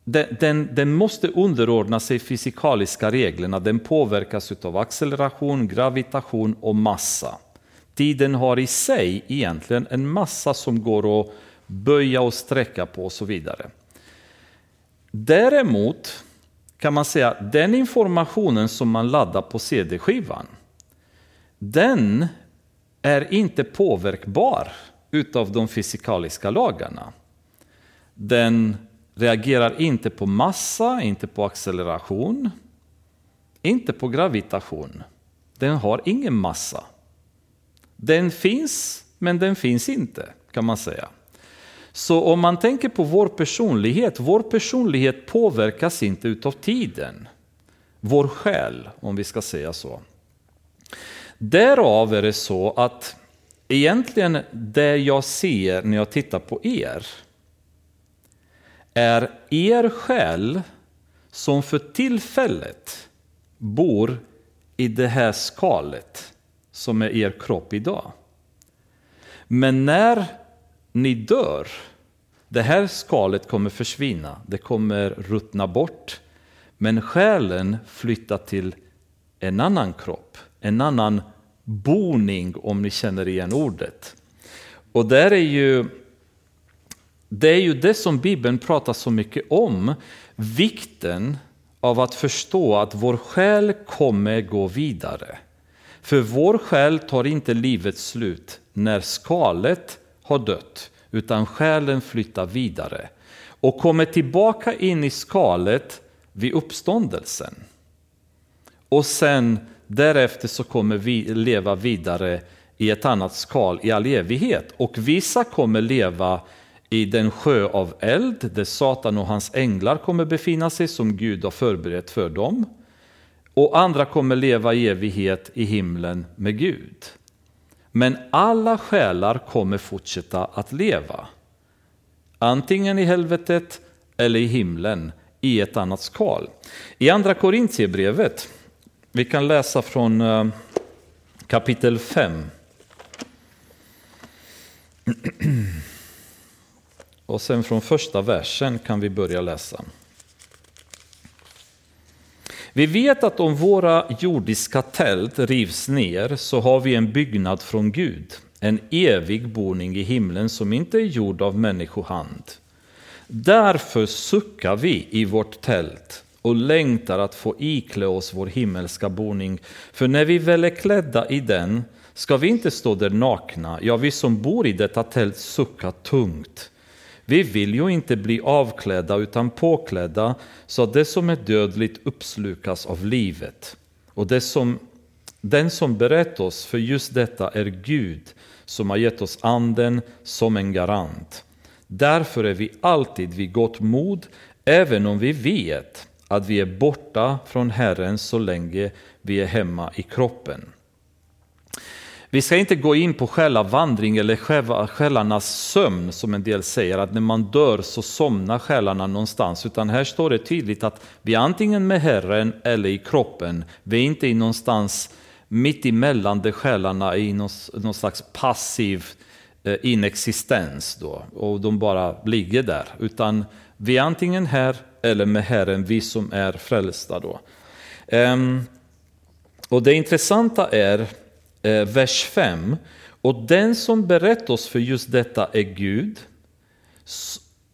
den, den, den, måste underordna sig fysikaliska reglerna. Den påverkas av acceleration, gravitation och massa. Tiden har i sig egentligen en massa som går att böja och sträcka på och så vidare. Däremot kan man säga att den informationen som man laddar på CD-skivan, den är inte påverkbar utav de fysikaliska lagarna. Den reagerar inte på massa, inte på acceleration, inte på gravitation. Den har ingen massa. Den finns, men den finns inte, kan man säga. Så om man tänker på vår personlighet, vår personlighet påverkas inte utav tiden. Vår själ, om vi ska säga så. Därav är det så att egentligen det jag ser när jag tittar på er är er själ som för tillfället bor i det här skalet som är er kropp idag. Men när ni dör, det här skalet kommer försvinna, det kommer ruttna bort. Men själen flyttar till en annan kropp, en annan boning om ni känner igen ordet. Och där är ju, det är ju det som Bibeln pratar så mycket om, vikten av att förstå att vår själ kommer gå vidare. För vår själ tar inte livets slut när skalet har dött, utan själen flyttar vidare och kommer tillbaka in i skalet vid uppståndelsen. Och sen därefter så kommer vi leva vidare i ett annat skal i all evighet. Och vissa kommer leva i den sjö av eld där Satan och hans änglar kommer befinna sig som Gud har förberett för dem. Och andra kommer leva i evighet i himlen med Gud. Men alla själar kommer fortsätta att leva. Antingen i helvetet eller i himlen i ett annat skal. I andra Korintierbrevet, vi kan läsa från eh, kapitel 5. [clears throat] Och sen från första versen kan vi börja läsa. Vi vet att om våra jordiska tält rivs ner så har vi en byggnad från Gud, en evig boning i himlen som inte är gjord av människohand. Därför suckar vi i vårt tält och längtar att få iklä oss vår himmelska boning. För när vi väl är klädda i den ska vi inte stå där nakna, ja, vi som bor i detta tält suckar tungt. Vi vill ju inte bli avklädda utan påklädda så att det som är dödligt uppslukas av livet. Och det som, den som berett oss för just detta är Gud som har gett oss anden som en garant. Därför är vi alltid vid gott mod även om vi vet att vi är borta från Herren så länge vi är hemma i kroppen. Vi ska inte gå in på själva vandring eller själarnas sömn som en del säger, att när man dör så somnar själarna någonstans. Utan här står det tydligt att vi är antingen med Herren eller i kroppen. Vi är inte i någonstans mitt emellan där själarna är i någon, någon slags passiv eh, inexistens då, och de bara ligger där. Utan vi är antingen här eller med Herren, vi som är frälsta. Då. Ehm, och Det intressanta är Eh, vers 5. Och den som berett oss för just detta är Gud.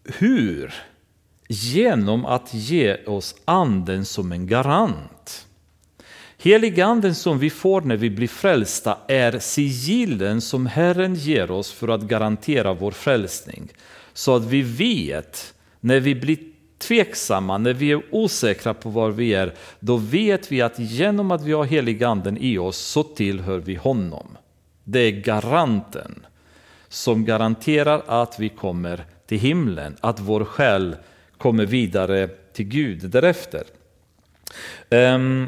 Hur? Genom att ge oss anden som en garant. Heliganden som vi får när vi blir frälsta är sigillen som Herren ger oss för att garantera vår frälsning. Så att vi vet när vi blir tveksamma, när vi är osäkra på var vi är, då vet vi att genom att vi har heliganden i oss så tillhör vi honom. Det är garanten som garanterar att vi kommer till himlen, att vår själ kommer vidare till Gud därefter. Um,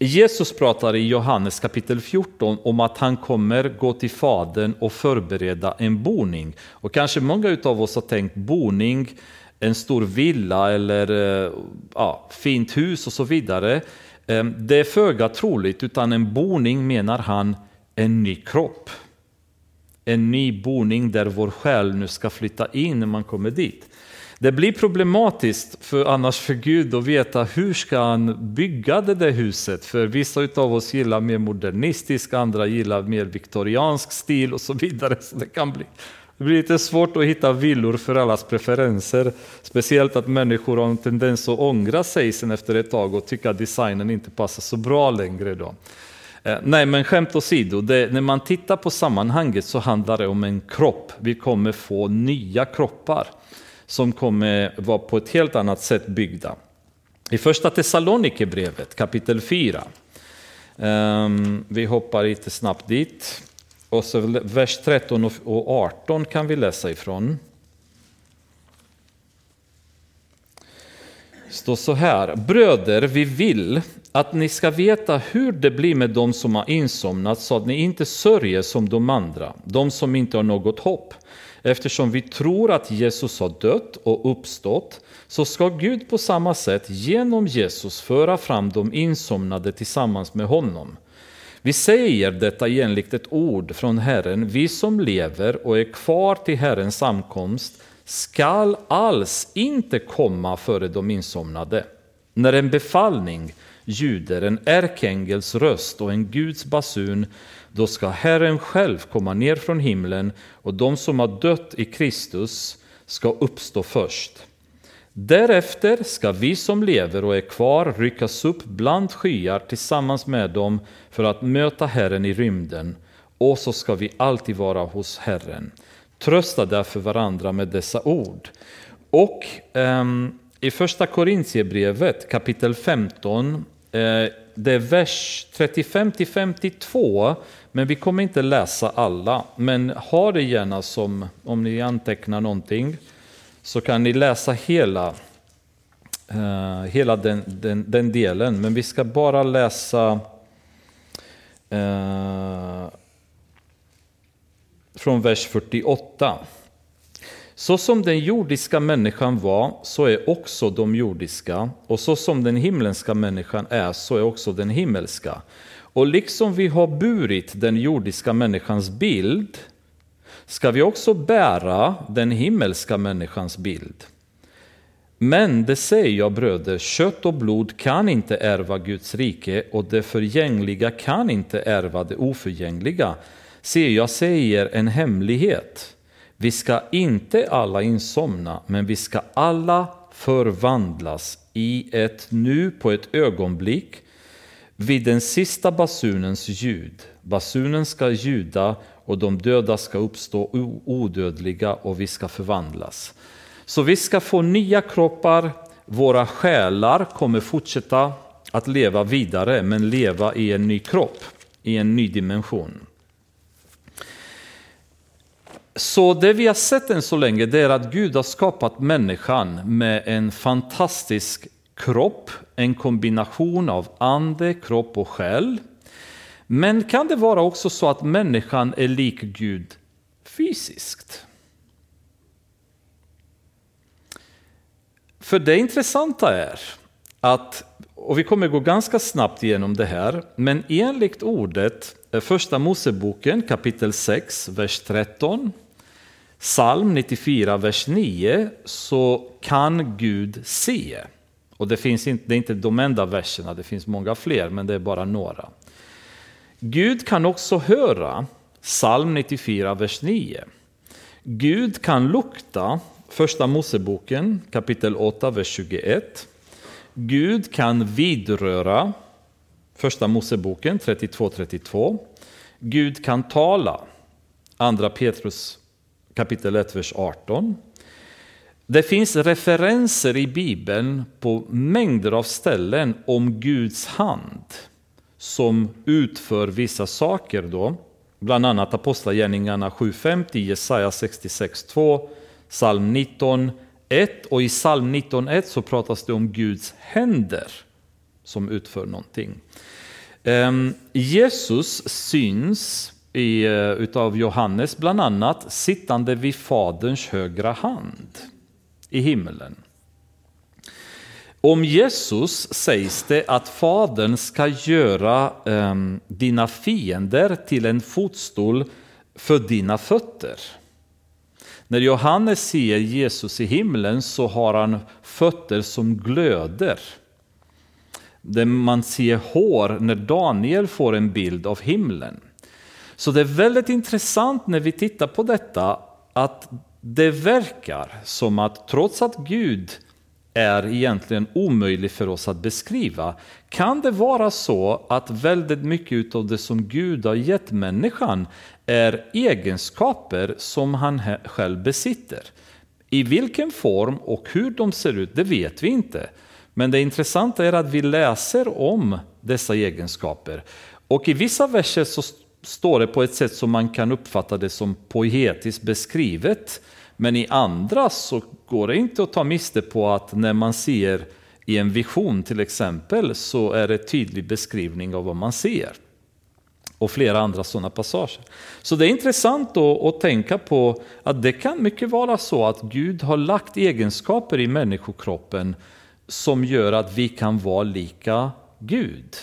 Jesus pratar i Johannes kapitel 14 om att han kommer gå till Fadern och förbereda en boning. Och kanske många av oss har tänkt boning, en stor villa eller eh, ja, fint hus och så vidare. Eh, det är föga troligt, utan en boning menar han en ny kropp. En ny boning där vår själ nu ska flytta in när man kommer dit. Det blir problematiskt för annars för Gud att veta hur ska han bygga det där huset. För vissa av oss gillar mer modernistisk, andra gillar mer viktoriansk stil och så vidare. Så det kan bli det blir lite svårt att hitta villor för allas preferenser. Speciellt att människor har en tendens att ångra sig sen efter ett tag och tycka att designen inte passar så bra längre. Då. Eh, nej, men skämt åsido, det, när man tittar på sammanhanget så handlar det om en kropp. Vi kommer få nya kroppar som kommer vara på ett helt annat sätt byggda. I första Thessalonikerbrevet kapitel 4 Um, ehm, vi hoppar lite snabbt dit. Och så vers 13 och 18 kan vi läsa ifrån. Det står så här. Bröder, vi vill att ni ska veta hur det blir med dem som har insomnat så att ni inte sörjer som de andra, de som inte har något hopp. Eftersom vi tror att Jesus har dött och uppstått så ska Gud på samma sätt genom Jesus föra fram de insomnade tillsammans med honom. Vi säger detta enligt ett ord från Herren, vi som lever och är kvar till Herrens samkomst skall alls inte komma före de insomnade. När en befallning ljuder, en ärkeängels röst och en Guds basun, då ska Herren själv komma ner från himlen och de som har dött i Kristus ska uppstå först. Därefter ska vi som lever och är kvar ryckas upp bland skyar tillsammans med dem för att möta Herren i rymden, och så ska vi alltid vara hos Herren. Trösta därför varandra med dessa ord. Och um, i första Korintierbrevet kapitel 15, uh, eh, det är vers 35 till 52, men vi kommer inte läsa alla. Men ha det gärna som, om ni antecknar någonting, så kan ni läsa hela, uh, hela den, den, den, delen. Men vi ska bara läsa uh, från vers 48. Så som den jordiska människan var, så är också de jordiska, och så som den himmelska människan är, så är också den himmelska. Och liksom vi har burit den jordiska människans bild, ska vi också bära den himmelska människans bild. Men det säger jag bröder, kött och blod kan inte ärva Guds rike och det förgängliga kan inte ärva det oförgängliga. Se, jag säger en hemlighet. Vi ska inte alla insomna, men vi ska alla förvandlas i ett nu på ett ögonblick vid den sista basunens ljud. Basunen ska ljuda och de döda ska uppstå odödliga och vi ska förvandlas. Så vi ska få nya kroppar, våra själar kommer fortsätta att leva vidare men leva i en ny kropp, i en ny dimension. Så det vi har sett än så länge det är att Gud har skapat människan med en fantastisk kropp, en kombination av ande, kropp och själ. Men kan det vara också så att människan är lik Gud fysiskt? För det intressanta är att, och vi kommer gå ganska snabbt igenom det här, men enligt ordet, eh, första Moseboken kapitel 6, vers 13, Psalm 94, vers 9, så kan Gud se. Och det, finns inte, det är inte de enda verserna, det finns många fler, men det är bara några. Gud kan också höra, psalm 94, vers 9. Gud kan lukta, första Moseboken kapitel 8, vers 21. Gud kan vidröra, första Moseboken 32-32. Gud kan tala, andra Petrus kapitel 1, vers 18. Det finns referenser i Bibeln på mängder av ställen om Guds hand som utför vissa saker. Då. Bland annat Apostlagärningarna 7.50, Jesaja 66.2, psalm 19.1 och i psalm 19.1 så pratas det om Guds händer som utför någonting. Ehm, Jesus syns i, eh, utav Johannes bland annat sittande vid Faderns högra hand i himmelen. Om Jesus sägs det att Fadern ska göra eh, dina fiender till en fotstol för dina fötter. När Johannes ser Jesus i himlen så har han fötter som glöder. Där man ser hår när Daniel får en bild av himlen. Så det är väldigt intressant när vi tittar på detta att det verkar som att trots att Gud är egentligen omöjlig för oss att beskriva, kan det vara så att väldigt mycket av det som Gud har gett människan är egenskaper som han själv besitter. I vilken form och hur de ser ut, det vet vi inte. Men det intressanta är att vi läser om dessa egenskaper. Och i vissa verser så står det på ett sätt som man kan uppfatta det som poetiskt beskrivet. Men i andra så går det inte att ta miste på att när man ser i en vision till exempel så är det tydlig beskrivning av vad man ser. Och flera andra sådana passager. Så det är intressant då att tänka på att det kan mycket vara så att Gud har lagt egenskaper i människokroppen som gör att vi kan vara lika Gud.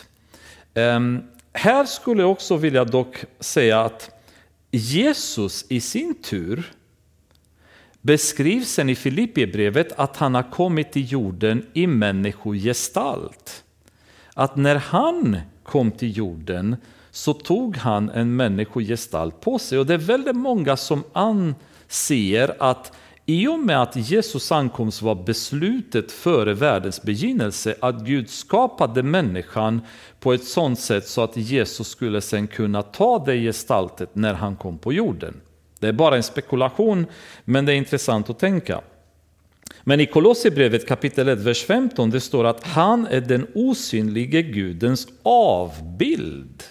Um, här skulle jag också vilja dock säga att Jesus i sin tur beskrivs sen i Filipperbrevet att han har kommit till jorden i människogestalt. Att när han kom till jorden så tog han en människogestalt på sig. Och det är väldigt många som anser att i och med att Jesus ankomst var beslutet före världens begynnelse att Gud skapade människan på ett sådant sätt så att Jesus skulle sen kunna ta det gestaltet när han kom på jorden. Det är bara en spekulation, men det är intressant att tänka. Men i Kolosserbrevet kapitel 1, vers 15, det står att han är den osynlige Gudens avbild.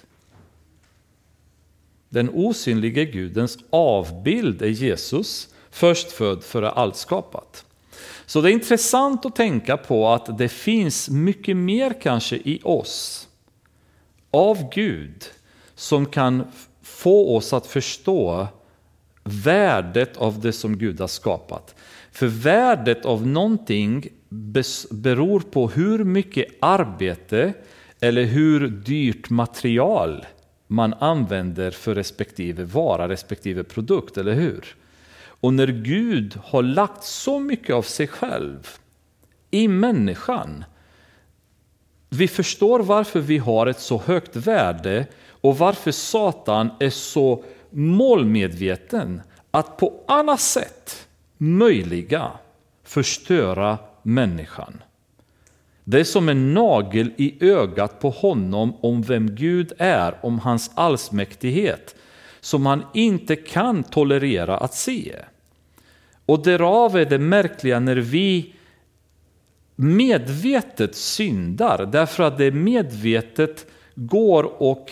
Den osynlige Gudens avbild är Jesus, förstfödd före allt skapat. Så det är intressant att tänka på att det finns mycket mer kanske i oss av Gud som kan få oss att förstå värdet av det som Gud har skapat. För värdet av någonting beror på hur mycket arbete eller hur dyrt material man använder för respektive vara, respektive produkt, eller hur? Och när Gud har lagt så mycket av sig själv i människan, vi förstår varför vi har ett så högt värde och varför Satan är så målmedveten att på alla sätt möjliga förstöra människan. Det är som en nagel i ögat på honom om vem Gud är, om hans allsmäktighet, som han inte kan tolerera att se. Och därav är det märkliga när vi medvetet syndar, därför att det medvetet går och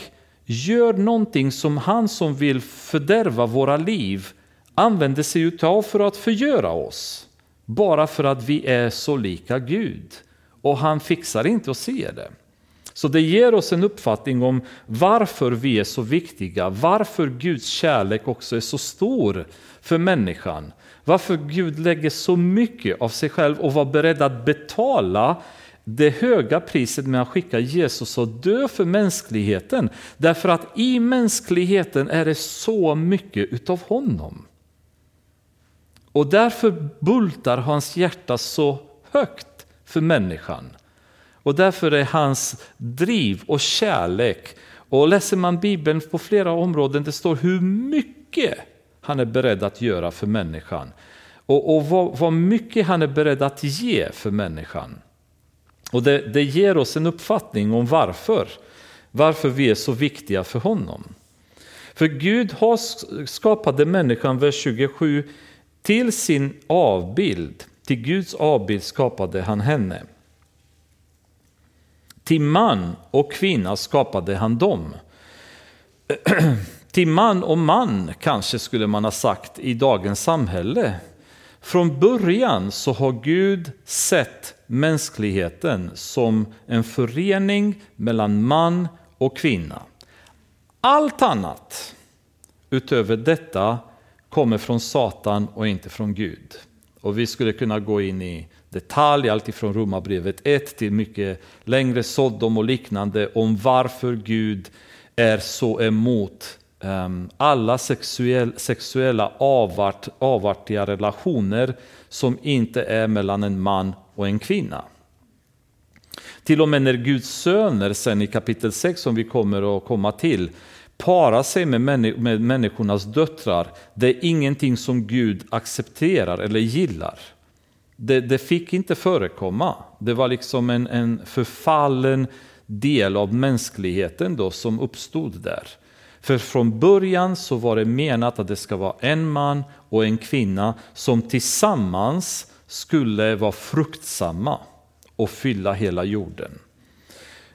gör någonting som han som vill fördärva våra liv använder sig utav för att förgöra oss. Bara för att vi är så lika Gud. Och han fixar inte att se det. Så det ger oss en uppfattning om varför vi är så viktiga, varför Guds kärlek också är så stor för människan. Varför Gud lägger så mycket av sig själv och var beredd att betala det höga priset med att skicka Jesus och dö för mänskligheten. Därför att i mänskligheten är det så mycket utav honom. Och därför bultar hans hjärta så högt för människan. Och därför är hans driv och kärlek, och läser man Bibeln på flera områden, det står hur mycket han är beredd att göra för människan. Och, och vad, vad mycket han är beredd att ge för människan. Och det, det ger oss en uppfattning om varför. Varför vi är så viktiga för honom. För Gud har skapade människan, vers 27, till sin avbild. Till Guds avbild skapade han henne. Till man och kvinna skapade han dem. [clears throat] Till man och man kanske skulle man ha sagt i dagens samhälle. Från början så har Gud sett mänskligheten som en förening mellan man och kvinna. Allt annat utöver detta kommer från Satan och inte från Gud. Och vi skulle kunna gå in i detalj, alltifrån Romarbrevet 1 till mycket längre Sodom och liknande, om varför Gud är så emot Ehm, alla sexuell, sexuella avart, avartiga relationer som inte är mellan en man och en kvinna. Till och med när Guds söner sen i kapitel 6 som vi kommer att komma till para sig med, med människornas döttrar, det är ingenting som Gud accepterar eller gillar. Det, det fick inte förekomma. Det var liksom en, en förfallen del av mänskligheten då som uppstod där. För från början så var det menat att det ska vara en man och en kvinna som tillsammans skulle vara fruktsamma och fylla hela jorden.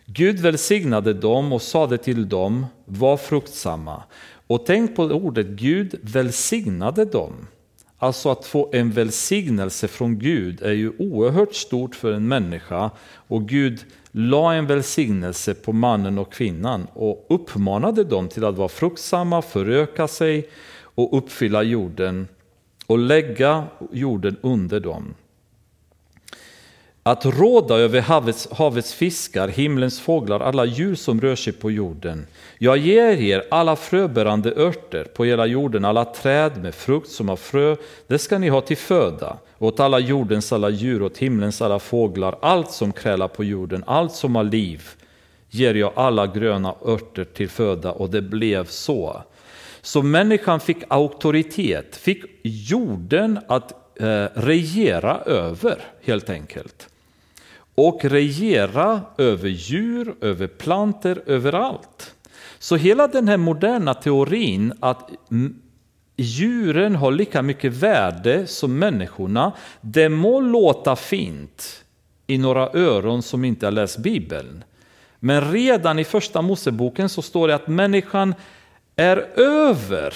Gud välsignade dem och sade till dem, var fruktsamma. Och tänk på ordet Gud välsignade dem. Alltså att få en välsignelse från Gud är ju oerhört stort för en människa. Och Gud la en välsignelse på mannen och kvinnan och uppmanade dem till att vara fruktsamma, föröka sig och uppfylla jorden och lägga jorden under dem. Att råda över havets, havets fiskar, himlens fåglar, alla djur som rör sig på jorden. Jag ger er alla fröbärande örter på hela jorden, alla träd med frukt som har frö, det ska ni ha till föda. Åt alla jordens alla djur, åt himlens alla fåglar, allt som krälar på jorden, allt som har liv, ger jag alla gröna örter till föda, och det blev så. Så människan fick auktoritet, fick jorden att eh, regera över, helt enkelt och regera över djur, över planter, överallt. Så hela den här moderna teorin att djuren har lika mycket värde som människorna, det må låta fint i några öron som inte har läst Bibeln. Men redan i första Moseboken så står det att människan är över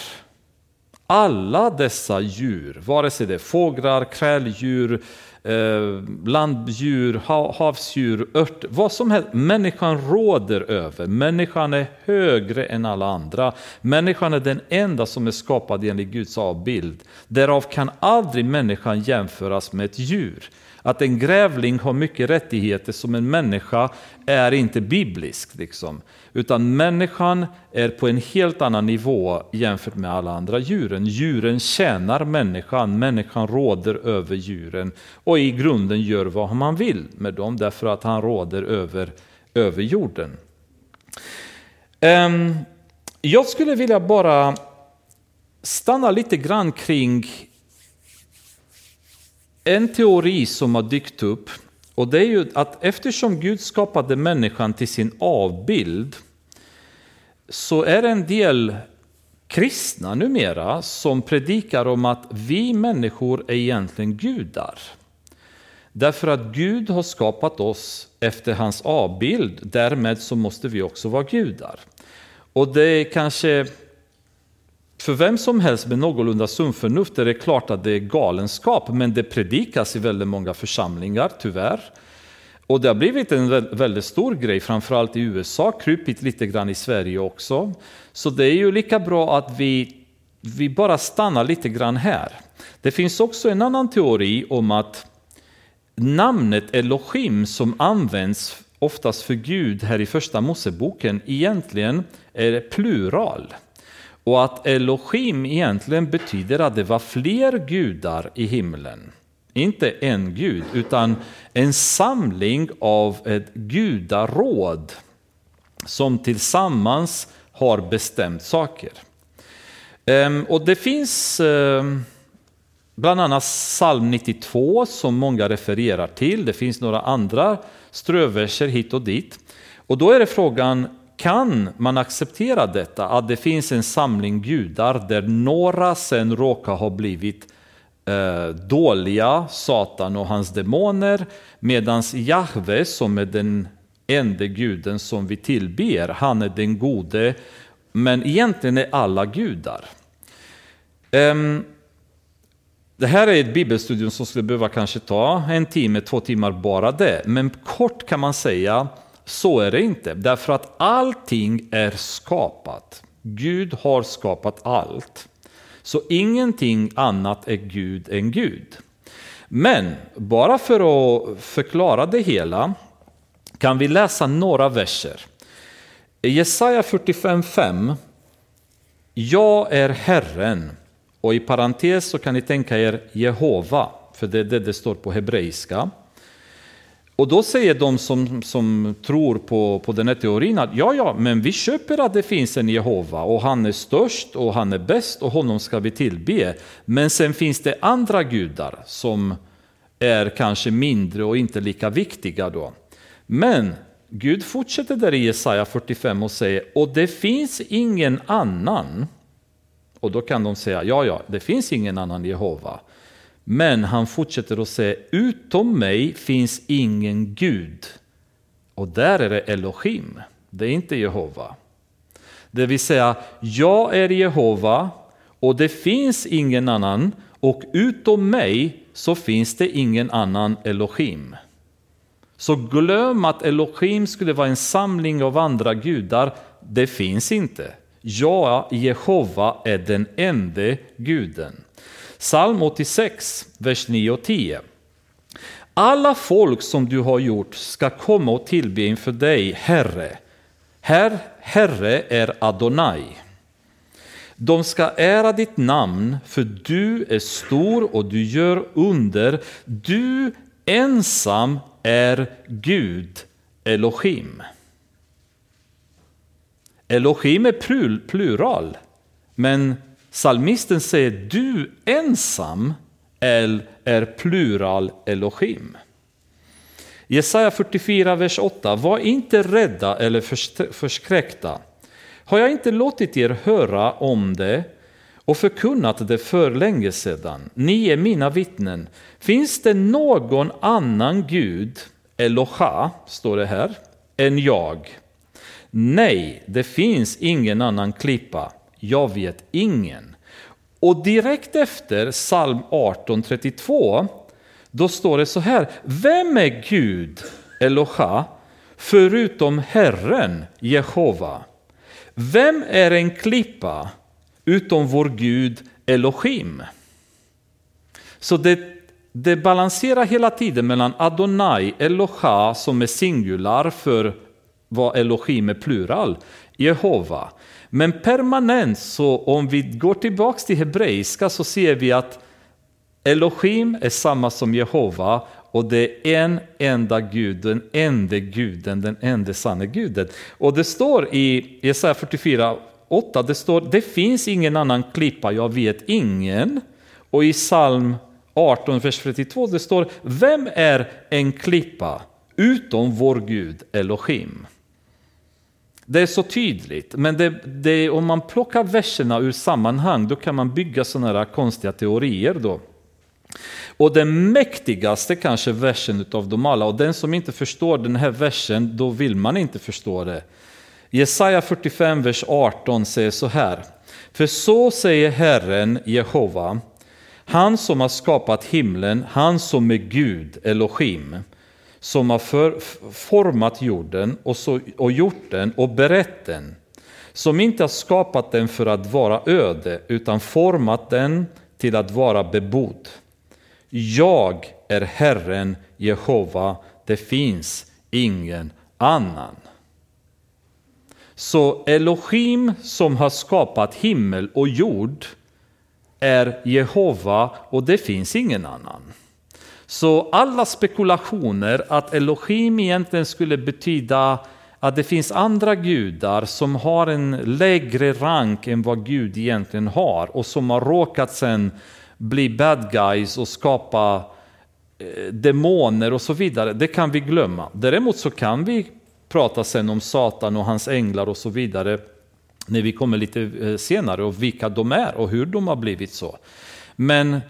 alla dessa djur, vare sig det är fåglar, kräldjur, eh, landdjur, havsdjur, ört, vad som helst. Människan råder över. Människan är högre än alla andra. Människan är den enda som är skapad enligt Guds avbild. Därav kan aldrig människan jämföras med ett djur. Att en grävling har mycket rättigheter som en människa är inte bibliskt. Liksom. Utan människan är på en helt annan nivå jämfört med alla andra djuren. Djuren tjänar människan, människan råder över djuren och i grunden gör vad man vill med dem därför att han råder över, över jorden. Ehm, jag skulle vilja bara stanna lite grann kring en teori som har dykt upp och det är ju att eftersom Gud skapade människan till sin avbild så är det en del kristna numera som predikar om att vi människor är egentligen gudar. Därför att Gud har skapat oss efter hans avbild, därmed så måste vi också vara gudar. Och det är kanske för vem som helst med någorlunda sunt förnuft är det klart att det är galenskap, men det predikas i väldigt många församlingar, tyvärr. Och det har blivit en väldigt stor grej, framförallt i USA, krupit lite grann i Sverige också. Så det är ju lika bra att vi, vi bara stannar lite grann här. Det finns också en annan teori om att namnet Elohim som används oftast för Gud här i första Moseboken egentligen är plural. Och att Elohim egentligen betyder att det var fler gudar i himlen. Inte en gud, utan en samling av ett gudaråd som tillsammans har bestämt saker. Ehm, och det finns ehm, bland annat psalm 92 som många refererar till. Det finns några andra ströverser hit och dit. Och då är det frågan, kan man acceptera detta? Att det finns en samling gudar där några sen råkar ha blivit eh, dåliga, Satan och hans demoner, medan Jahve som är den enda guden som vi tillber, han är den gode, men egentligen är alla gudar. Um, det här är ett bibelstudium som skulle behöva kanske ta en timme, två timmar bara det. Men kort kan man säga, så är det inte. Därför att allting är skapat. Gud har skapat allt. Så ingenting annat är Gud än Gud. Men bara för att förklara det hela kan vi läsa några verser. I Jesaja 45.5 Jag är Herren och i parentes så kan ni tänka er Jehova, för det är det det står på hebreiska. Och då säger de som, som tror på, på den här teorin att ja, ja, men vi köper att det finns en Jehova och han är störst och han är bäst och honom ska vi tillbe. Men sen finns det andra gudar som är kanske mindre och inte lika viktiga då. Men Gud fortsätter där i Jesaja 45 och säger, och det finns ingen annan. Och då kan de säga, ja, ja, det finns ingen annan Jehova. Men han fortsätter att säga, utom mig finns ingen Gud. Och där är det Elohim, det är inte Jehova. Det vill säga, jag är Jehova och det finns ingen annan och utom mig så finns det ingen annan Elohim. Så glöm att Elohim skulle vara en samling av andra gudar, det finns inte. Ja, Jehova, är den enda guden. Psalm 86, vers 9 och 10. Alla folk som du har gjort ska komma och tillbe inför dig, Herre. Herr, Herre är Adonai. De ska ära ditt namn, för du är stor och du gör under. Du ensam är Gud, Elohim. Elohim är plural, men Salmisten säger du ensam är plural Elohim. Jesaja 44, vers 8. Var inte rädda eller förskräckta. Har jag inte låtit er höra om det och förkunnat det för länge sedan? Ni är mina vittnen. Finns det någon annan Gud, Eloha, står det här, än jag? Nej, det finns ingen annan klippa jag vet ingen. Och direkt efter psalm 18.32 då står det så här, vem är Gud, Eloha, förutom Herren, Jehova? Vem är en klippa utom vår Gud Elohim? Så det, det balanserar hela tiden mellan Adonai, Eloha som är singular för vad Elohim är plural, Jehova. Men permanent, så om vi går tillbaka till hebreiska så ser vi att Elohim är samma som Jehova och det är en enda Gud, den enda guden, den enda sanna guden. Och det står i Jesaja 44, 8, det står det finns ingen annan klippa, jag vet ingen. Och i psalm 18, vers 32, det står vem är en klippa utom vår Gud Elohim? Det är så tydligt, men det, det, om man plockar verserna ur sammanhang då kan man bygga sådana här konstiga teorier. Då. Och den mäktigaste kanske versen av dem alla, och den som inte förstår den här versen, då vill man inte förstå det. Jesaja 45, vers 18 säger så här. För så säger Herren Jehova, han som har skapat himlen, han som är Gud, Elohim som har för, format jorden och, så, och gjort den och berett den. Som inte har skapat den för att vara öde utan format den till att vara bebodd. Jag är Herren Jehova, det finns ingen annan. Så Elohim som har skapat himmel och jord är Jehova och det finns ingen annan. Så alla spekulationer att Elohim egentligen skulle betyda att det finns andra gudar som har en lägre rank än vad Gud egentligen har och som har råkat sen bli bad guys och skapa eh, demoner och så vidare. Det kan vi glömma. Däremot så kan vi prata sen om Satan och hans änglar och så vidare när vi kommer lite eh, senare och vilka de är och hur de har blivit så. Men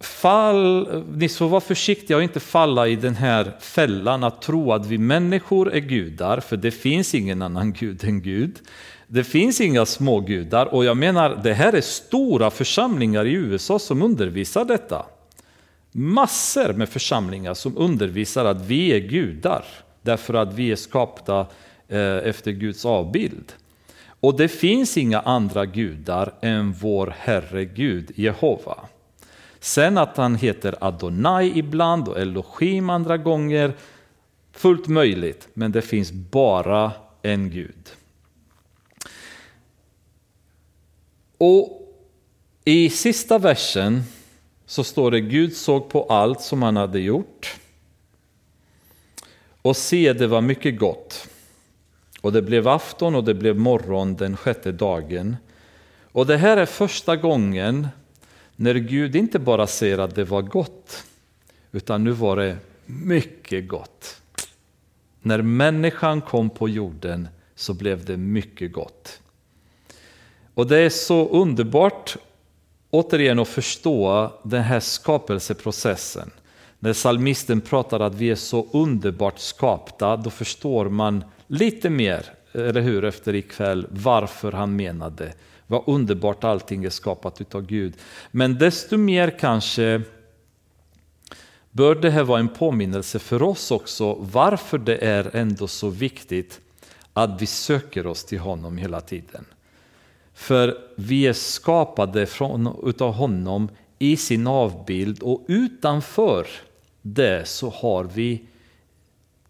Fall, ni får vara försiktiga och inte falla i den här fällan att tro att vi människor är gudar, för det finns ingen annan gud än Gud. Det finns inga smågudar och jag menar, det här är stora församlingar i USA som undervisar detta. Massor med församlingar som undervisar att vi är gudar, därför att vi är skapta eh, efter Guds avbild. Och det finns inga andra gudar än vår Herre Gud, Jehova. Sen att han heter Adonai ibland och Elohim andra gånger, fullt möjligt, men det finns bara en Gud. Och i sista versen så står det Gud såg på allt som han hade gjort och se det var mycket gott. Och det blev afton och det blev morgon den sjätte dagen. Och det här är första gången när Gud inte bara säger att det var gott, utan nu var det mycket gott. När människan kom på jorden så blev det mycket gott. Och det är så underbart återigen att förstå den här skapelseprocessen. När salmisten pratar att vi är så underbart skapta, då förstår man lite mer, eller hur, efter ikväll, varför han menade. Vad underbart allting är skapat utav Gud. Men desto mer kanske bör det här vara en påminnelse för oss också varför det är ändå så viktigt att vi söker oss till honom hela tiden. För vi är skapade från, utav honom i sin avbild och utanför det så har vi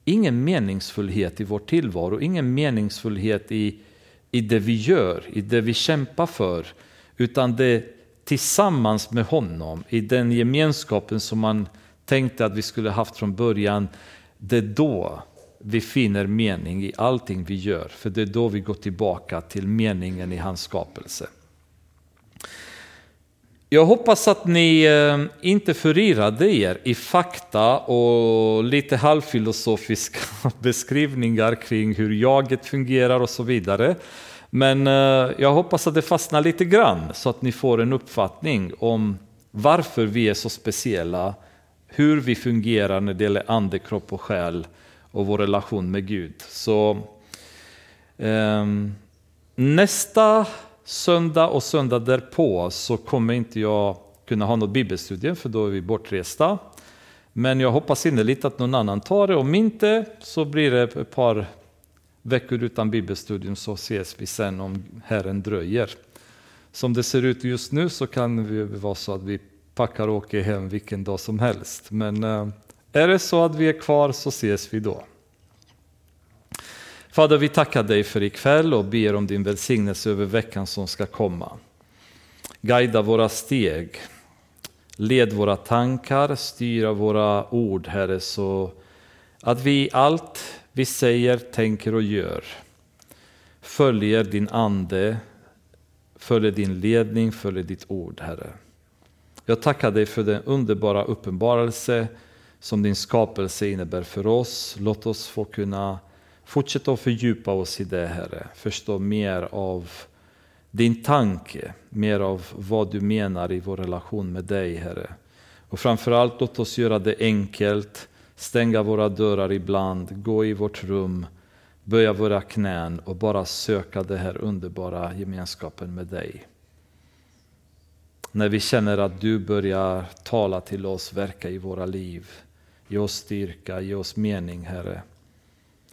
ingen meningsfullhet i vår tillvaro, ingen meningsfullhet i, i det vi gör, i det vi kämpar för. Utan det tillsammans med honom, i den gemenskapen som man tänkte att vi skulle haft från början, det är då vi finner mening i allting vi gör. För det är då vi går tillbaka till meningen i hans skapelse. Jag hoppas att ni eh, inte förirrade er i fakta och lite halvfilosofiska [laughs] beskrivningar kring hur jaget fungerar och så vidare. Men eh, jag hoppas att det fastnar lite grann så att ni får en uppfattning om varför vi är så speciella, hur vi fungerar när det gäller ande, kropp och själ och vår relation med Gud. Så eh, nästa söndag och söndag därpå så kommer inte jag kunna ha något bibelstudium, för då är vi bortresta. Men jag hoppas innerligt att någon annan tar det. Om inte så blir det ett par veckor utan bibelstudium så ses vi sen om Herren dröjer. Som det ser ut just nu så kan det vara så att vi packar och åker hem vilken dag som helst. Men eh, är det så att vi är kvar så ses vi då. Fader, vi tackar dig för ikväll och ber om din välsignelse över veckan som ska komma. Guida våra steg, led våra tankar, styra våra ord, Herre, så att vi i allt vi säger, tänker och gör följer din ande, följer din ledning, följer ditt ord, Herre. Jag tackar dig för den underbara uppenbarelse som din skapelse innebär för oss. Låt oss få kunna Fortsätt att fördjupa oss i det, Herre. Förstå mer av din tanke, mer av vad du menar i vår relation med dig, Herre. Och framförallt låt oss göra det enkelt, stänga våra dörrar ibland, gå i vårt rum, böja våra knän och bara söka den här underbara gemenskapen med dig. När vi känner att du börjar tala till oss, verka i våra liv, ge oss styrka, ge oss mening, Herre.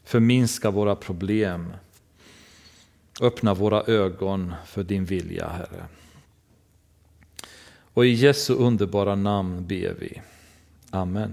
Förminska våra problem. Öppna våra ögon för din vilja, Herre. Och i Jesu underbara namn ber vi. Amen.